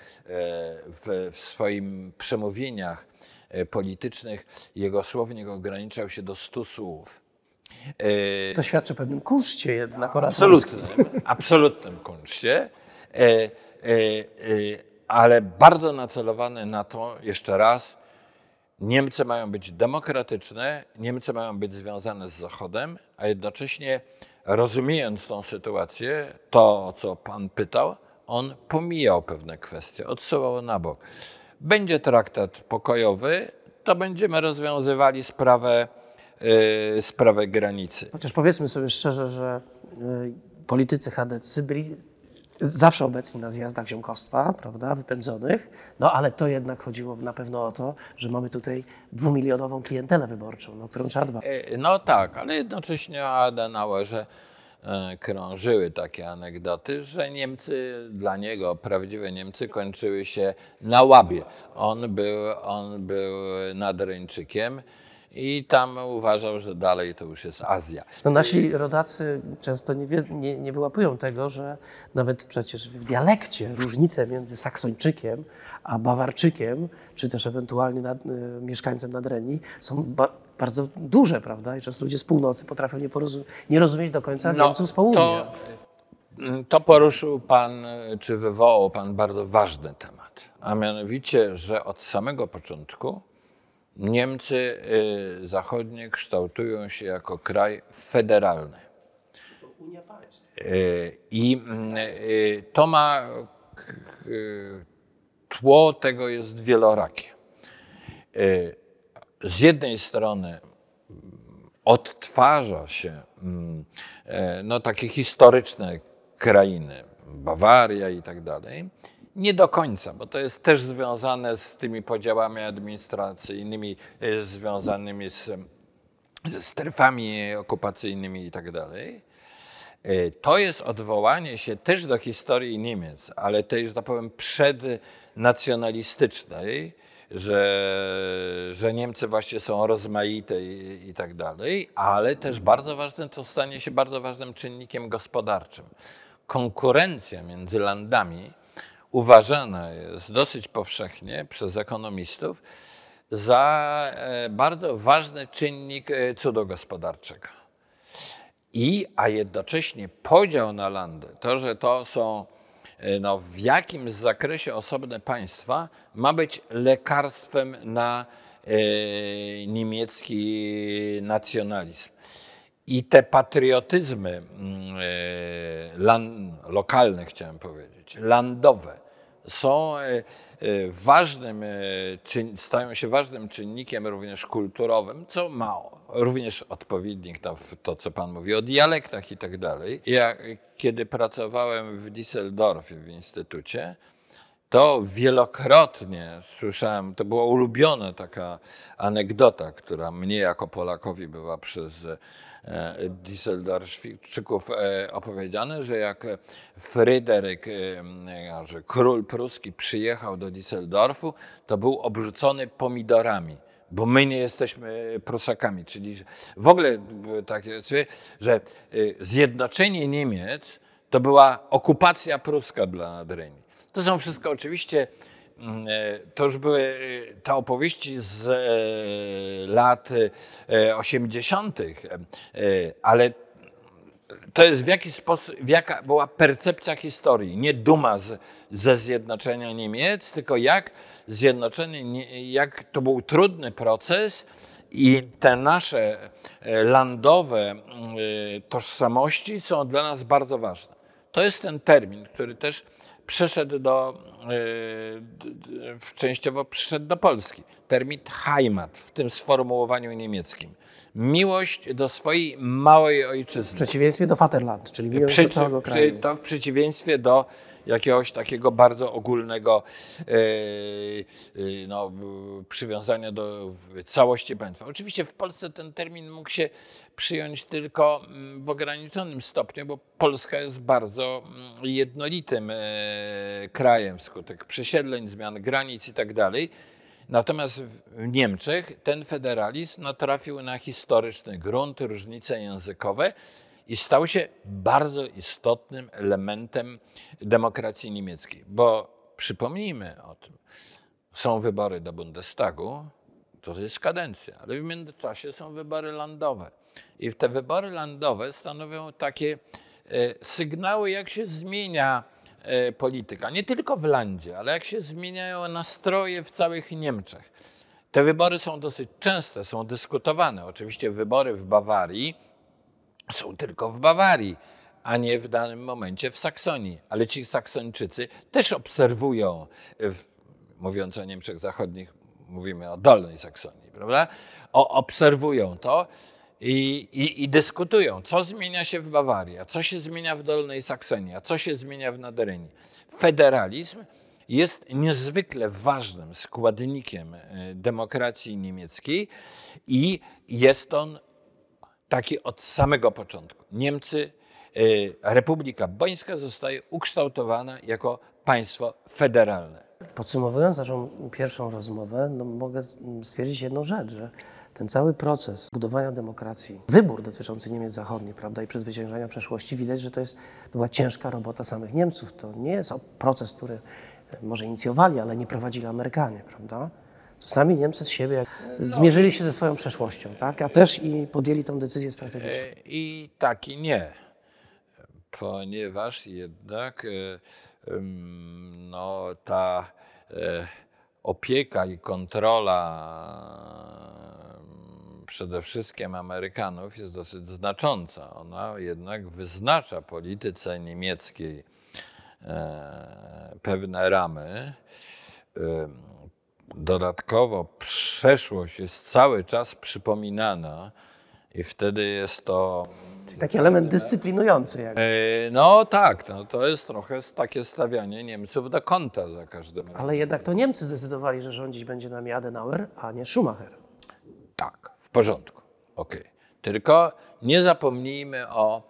w, w swoim przemówieniach e, politycznych, jego słownik ograniczał się do 100 słów. To świadczy o pewnym kunszcie jednak absolutnym, absolutnym kunszcie, ale bardzo nacelowane na to, jeszcze raz, Niemcy mają być demokratyczne, Niemcy mają być związane z Zachodem, a jednocześnie rozumiejąc tą sytuację, to co pan pytał, on pomijał pewne kwestie, odsuwał na bok. Będzie traktat pokojowy, to będziemy rozwiązywali sprawę, e, sprawę granicy. Chociaż powiedzmy sobie szczerze, że y, politycy chadecy byli zawsze obecni na zjazdach ziomkowstwa, prawda, wypędzonych, no ale to jednak chodziło na pewno o to, że mamy tutaj dwumilionową klientelę wyborczą, no, o którą trzeba dbać. E, No tak, ale jednocześnie o Adenauerze e, krążyły takie anegdoty, że Niemcy, dla niego prawdziwe Niemcy kończyły się na Łabie. On był, on był nadreńczykiem i tam uważał, że dalej to już jest Azja. No, nasi rodacy często nie, wie, nie, nie wyłapują tego, że nawet przecież w dialekcie różnice między Saksończykiem a Bawarczykiem, czy też ewentualnie nad, y, mieszkańcem Nadrenii są ba, bardzo duże, prawda? I często ludzie z północy potrafią nie, nie rozumieć do końca Niemców z południa. No, to, to poruszył Pan, czy wywołał Pan bardzo ważny temat, a mianowicie, że od samego początku Niemcy y, zachodnie kształtują się jako kraj federalny. Y, I mm, y, to ma tło tego jest wielorakie. Z jednej strony odtwarza się mm, e, no, takie historyczne krainy, Bawaria i tak dalej. Nie do końca, bo to jest też związane z tymi podziałami administracyjnymi, e, związanymi z, ze strefami okupacyjnymi i tak dalej. E, To jest odwołanie się też do historii Niemiec, ale tej, że tak powiem, przednacjonalistycznej, że, że Niemcy właśnie są rozmaite i, i tak dalej, ale też bardzo ważne, to stanie się bardzo ważnym czynnikiem gospodarczym. Konkurencja między landami uważana jest dosyć powszechnie przez ekonomistów za e, bardzo ważny czynnik e, cudu gospodarczego. I, a jednocześnie podział na landy, to, że to są e, no, w jakimś zakresie osobne państwa, ma być lekarstwem na niemiecki nacjonalizm. I te patriotyzmy e, lan, lokalne, chciałem powiedzieć, landowe, są e, e, ważnym, e, stają się ważnym czynnikiem również kulturowym, co ma również odpowiednik w to, co Pan mówi o dialektach i tak dalej. Ja kiedy pracowałem w Düsseldorfie w instytucie, to wielokrotnie słyszałem, to była ulubiona taka anegdota, która mnie jako Polakowi była przez Düsseldorfczyków e, opowiedziane, że jak Fryderyk, e, że król pruski przyjechał do Düsseldorfu, to był obrzucony pomidorami bo my nie jesteśmy Prusakami. Czyli w ogóle takie, że zjednoczenie Niemiec to była okupacja pruska dla Adrenii. To są wszystko oczywiście, e, to już były e, te opowieści z e, lat 80., ale to jest w jaki sposób, jaka była percepcja historii. Nie duma z, ze zjednoczenia Niemiec, tylko jak zjednoczenie, jak to był trudny proces i te nasze landowe tożsamości są dla nas bardzo ważne. To jest ten termin, który też przeszedł do, częściowo przyszedł do Polski. Termin Heimat w tym sformułowaniu niemieckim. Miłość do swojej małej ojczyzny. W przeciwieństwie do Vaterland, czyli miłość Przeci- do całego kraju. To w przeciwieństwie do jakiegoś takiego bardzo ogólnego e, e, no, przywiązania do całości państwa. Oczywiście w Polsce ten termin mógł się przyjąć tylko mm, w ograniczonym stopniu, bo Polska jest bardzo mm, jednolitym e, krajem wskutek przesiedleń, zmian granic i tak. Natomiast w Niemczech ten federalizm natrafił na historyczny grunt, różnice językowe i stał się bardzo istotnym elementem demokracji niemieckiej. Bo przypomnijmy o tym, są wybory do Bundestagu, to jest kadencja, ale w międzyczasie są wybory landowe. I te wybory landowe stanowią takie e, sygnały, jak się zmienia e, polityka. Nie tylko w landzie, ale jak się zmieniają nastroje w całych Niemczech. Te wybory są dosyć częste, są dyskutowane. Oczywiście wybory w Bawarii są tylko w Bawarii, a nie w danym momencie w Saksonii. Ale ci Saksończycy też obserwują, w, mówiąc o Niemczech Zachodnich, mówimy o Dolnej Saksonii, prawda? O, obserwują to i, i, i, dyskutują, co zmienia się w Bawarii, a co się zmienia w Dolnej Saksonii, a co się zmienia w Naderenii. Federalizm jest niezwykle ważnym składnikiem e, demokracji niemieckiej i jest on taki od samego początku. Niemcy, y, Republika Bońska zostaje ukształtowana jako państwo federalne. Podsumowując naszą pierwszą rozmowę, no mogę stwierdzić jedną rzecz, że ten cały proces budowania demokracji, wybór dotyczący Niemiec Zachodnich, prawda, i przezwyciężania przeszłości, widać, że to jest to była ciężka robota samych Niemców. To nie jest proces, który może inicjowali, ale nie prowadzili Amerykanie, prawda? Sami Niemcy z siebie zmierzyli się ze swoją przeszłością, tak? a też i podjęli tę decyzję strategiczną. E, I tak i nie, ponieważ jednak e, no, ta e, opieka i kontrola przede wszystkim Amerykanów jest dosyć znacząca. Ona jednak wyznacza polityce niemieckiej pewne ramy. Dodatkowo przeszłość jest cały czas przypominana i wtedy jest to. Czyli taki element dyscyplinujący. Jak. No tak, no, to jest trochę takie stawianie Niemców do kąta za każdym razem. Ale jednak to Niemcy zdecydowali, że rządzić będzie nami Adenauer, a nie Schumacher. Tak, w porządku. Okej. Okay. Tylko nie zapomnijmy o,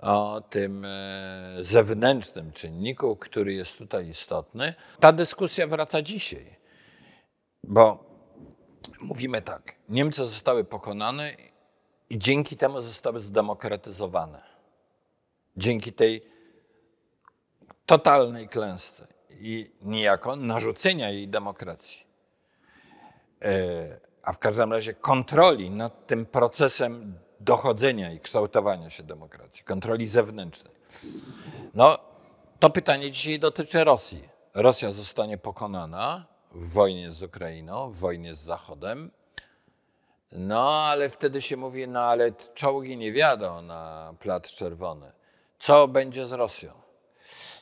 o tym zewnętrznym czynniku, który jest tutaj istotny. Ta dyskusja wraca dzisiaj. Bo mówimy tak, Niemcy zostały pokonane i dzięki temu zostały zdemokratyzowane. Dzięki tej totalnej klęsce i niejako narzucenia jej demokracji. E, a w każdym razie kontroli nad tym procesem dochodzenia i kształtowania się demokracji, kontroli zewnętrznej. No, to pytanie dzisiaj dotyczy Rosji. Rosja zostanie pokonana, w wojnie z Ukrainą, w wojnie z Zachodem. No, ale wtedy się mówi, no ale czołgi nie wiadą na Plac Czerwony. Co będzie z Rosją?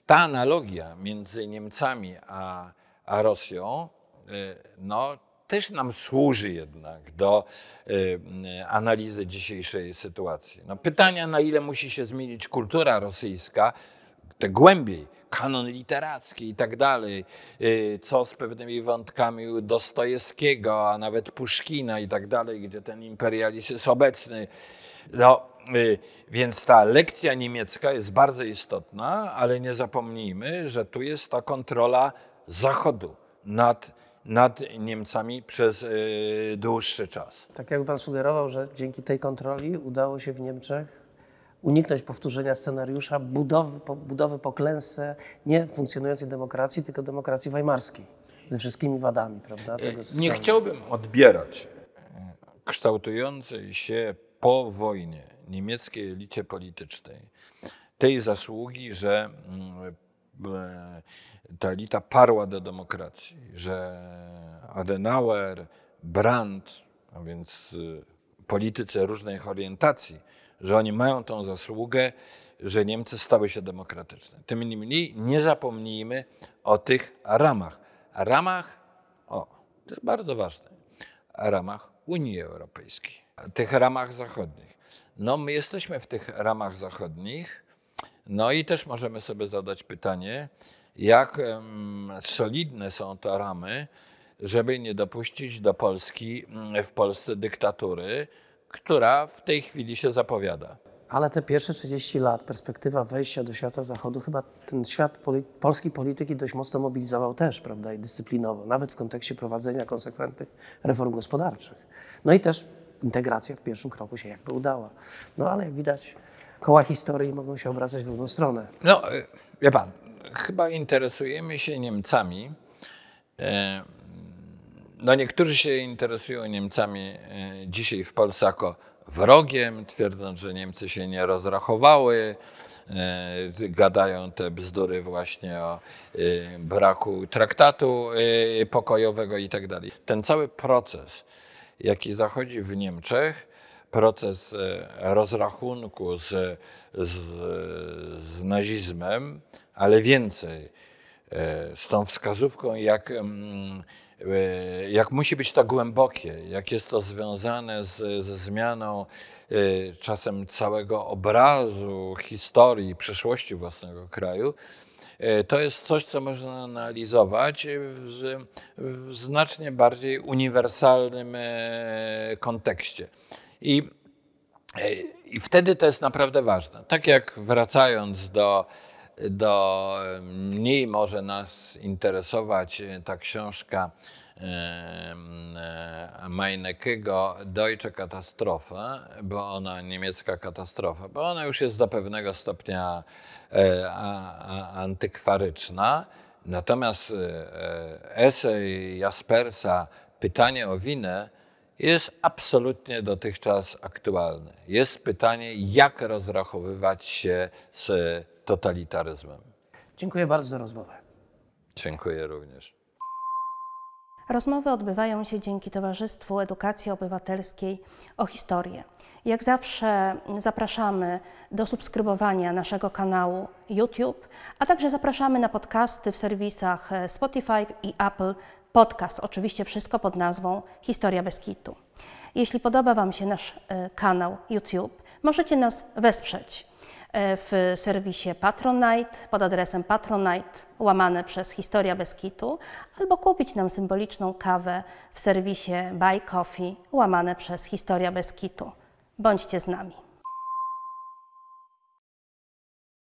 Ta analogia między Niemcami a, a Rosją, y, no, też nam służy jednak do y, analizy dzisiejszej sytuacji. No, pytania, na ile musi się zmienić kultura rosyjska, te głębiej, kanon literacki i tak dalej, y, co z pewnymi wątkami Dostojewskiego, a nawet Puszkina i tak dalej, gdzie ten imperializm jest obecny. No, y, więc ta lekcja niemiecka jest bardzo istotna, ale nie zapomnijmy, że tu jest ta kontrola Zachodu nad, nad Niemcami przez y, dłuższy czas. Tak jakby pan sugerował, że dzięki tej kontroli udało się w Niemczech uniknąć powtórzenia scenariusza budowy po, budowy po klęsce nie funkcjonującej demokracji, tylko demokracji weimarskiej. Ze wszystkimi wadami, prawda, tego systemu. Nie chciałbym odbierać e, kształtującej się po wojnie niemieckiej elicie politycznej tej zasługi, że mm, e, ta elita parła do demokracji, że Adenauer, Brandt, a więc y, politycy różnych orientacji, że oni mają tą zasługę, że Niemcy stały się demokratyczne. Tym niemniej nie zapomnijmy o tych ramach. Ramach, o, to jest bardzo ważne, ramach Unii Europejskiej, tych ramach zachodnich. No, my jesteśmy w tych ramach zachodnich, no i też możemy sobie zadać pytanie, jak em, solidne są te ramy, żeby nie dopuścić do Polski, mm, w Polsce dyktatury, która w tej chwili się zapowiada. Ale te pierwsze 30 lat, perspektywa wejścia do świata zachodu, chyba ten świat poli polskiej polityki dość mocno mobilizował też, prawda, i dyscyplinowo, nawet w kontekście prowadzenia konsekwentnych reform gospodarczych. No i też integracja w pierwszym kroku się jakby udała. No ale jak widać, koła historii mogą się obracać w drugą stronę. No, y, wie pan, chyba interesujemy się Niemcami. e, No, niektórzy się interesują Niemcami e, dzisiaj w Polsce jako wrogiem, twierdząc, że Niemcy się nie rozrachowały. e, Gadają te bzdury właśnie o e, braku traktatu pokojowego i tak dalej. Ten cały proces, jaki zachodzi w Niemczech, proces rozrachunku z, z, z nazizmem, ale więcej z tą wskazówką, jak, mm, jak musi być to głębokie, jak jest to związane z, ze zmianą e, czasem całego obrazu historii, przyszłości własnego kraju. E, To jest coś, co można analizować w, w znacznie bardziej uniwersalnym e, kontekście. I, e, I wtedy to jest naprawdę ważne. Tak jak wracając do, do mniej może nas interesować e, ta książka e, e, Meinekego Deutsche Katastrophe, bo ona, niemiecka katastrofa, bo ona już jest do pewnego stopnia antykwaryczna. Natomiast esej Jaspersa Pytanie o winę jest absolutnie dotychczas aktualny. Jest pytanie, jak rozrachowywać się z totalitaryzmem. Dziękuję bardzo za rozmowę. Dziękuję również. Rozmowy odbywają się dzięki Towarzystwu Edukacji Obywatelskiej o historię. Jak zawsze zapraszamy do subskrybowania naszego kanału YouTube, a także zapraszamy na podcasty w serwisach Spotify i Apple Podcast. Oczywiście wszystko pod nazwą Historia bez kitu. Jeśli podoba Wam się nasz e, kanał YouTube, możecie nas wesprzeć w serwisie Patronite pod adresem patronite łamane przez Historia bez kitu albo kupić nam symboliczną kawę w serwisie Buy Coffee łamane przez Historia bez kitu. Bądźcie z nami.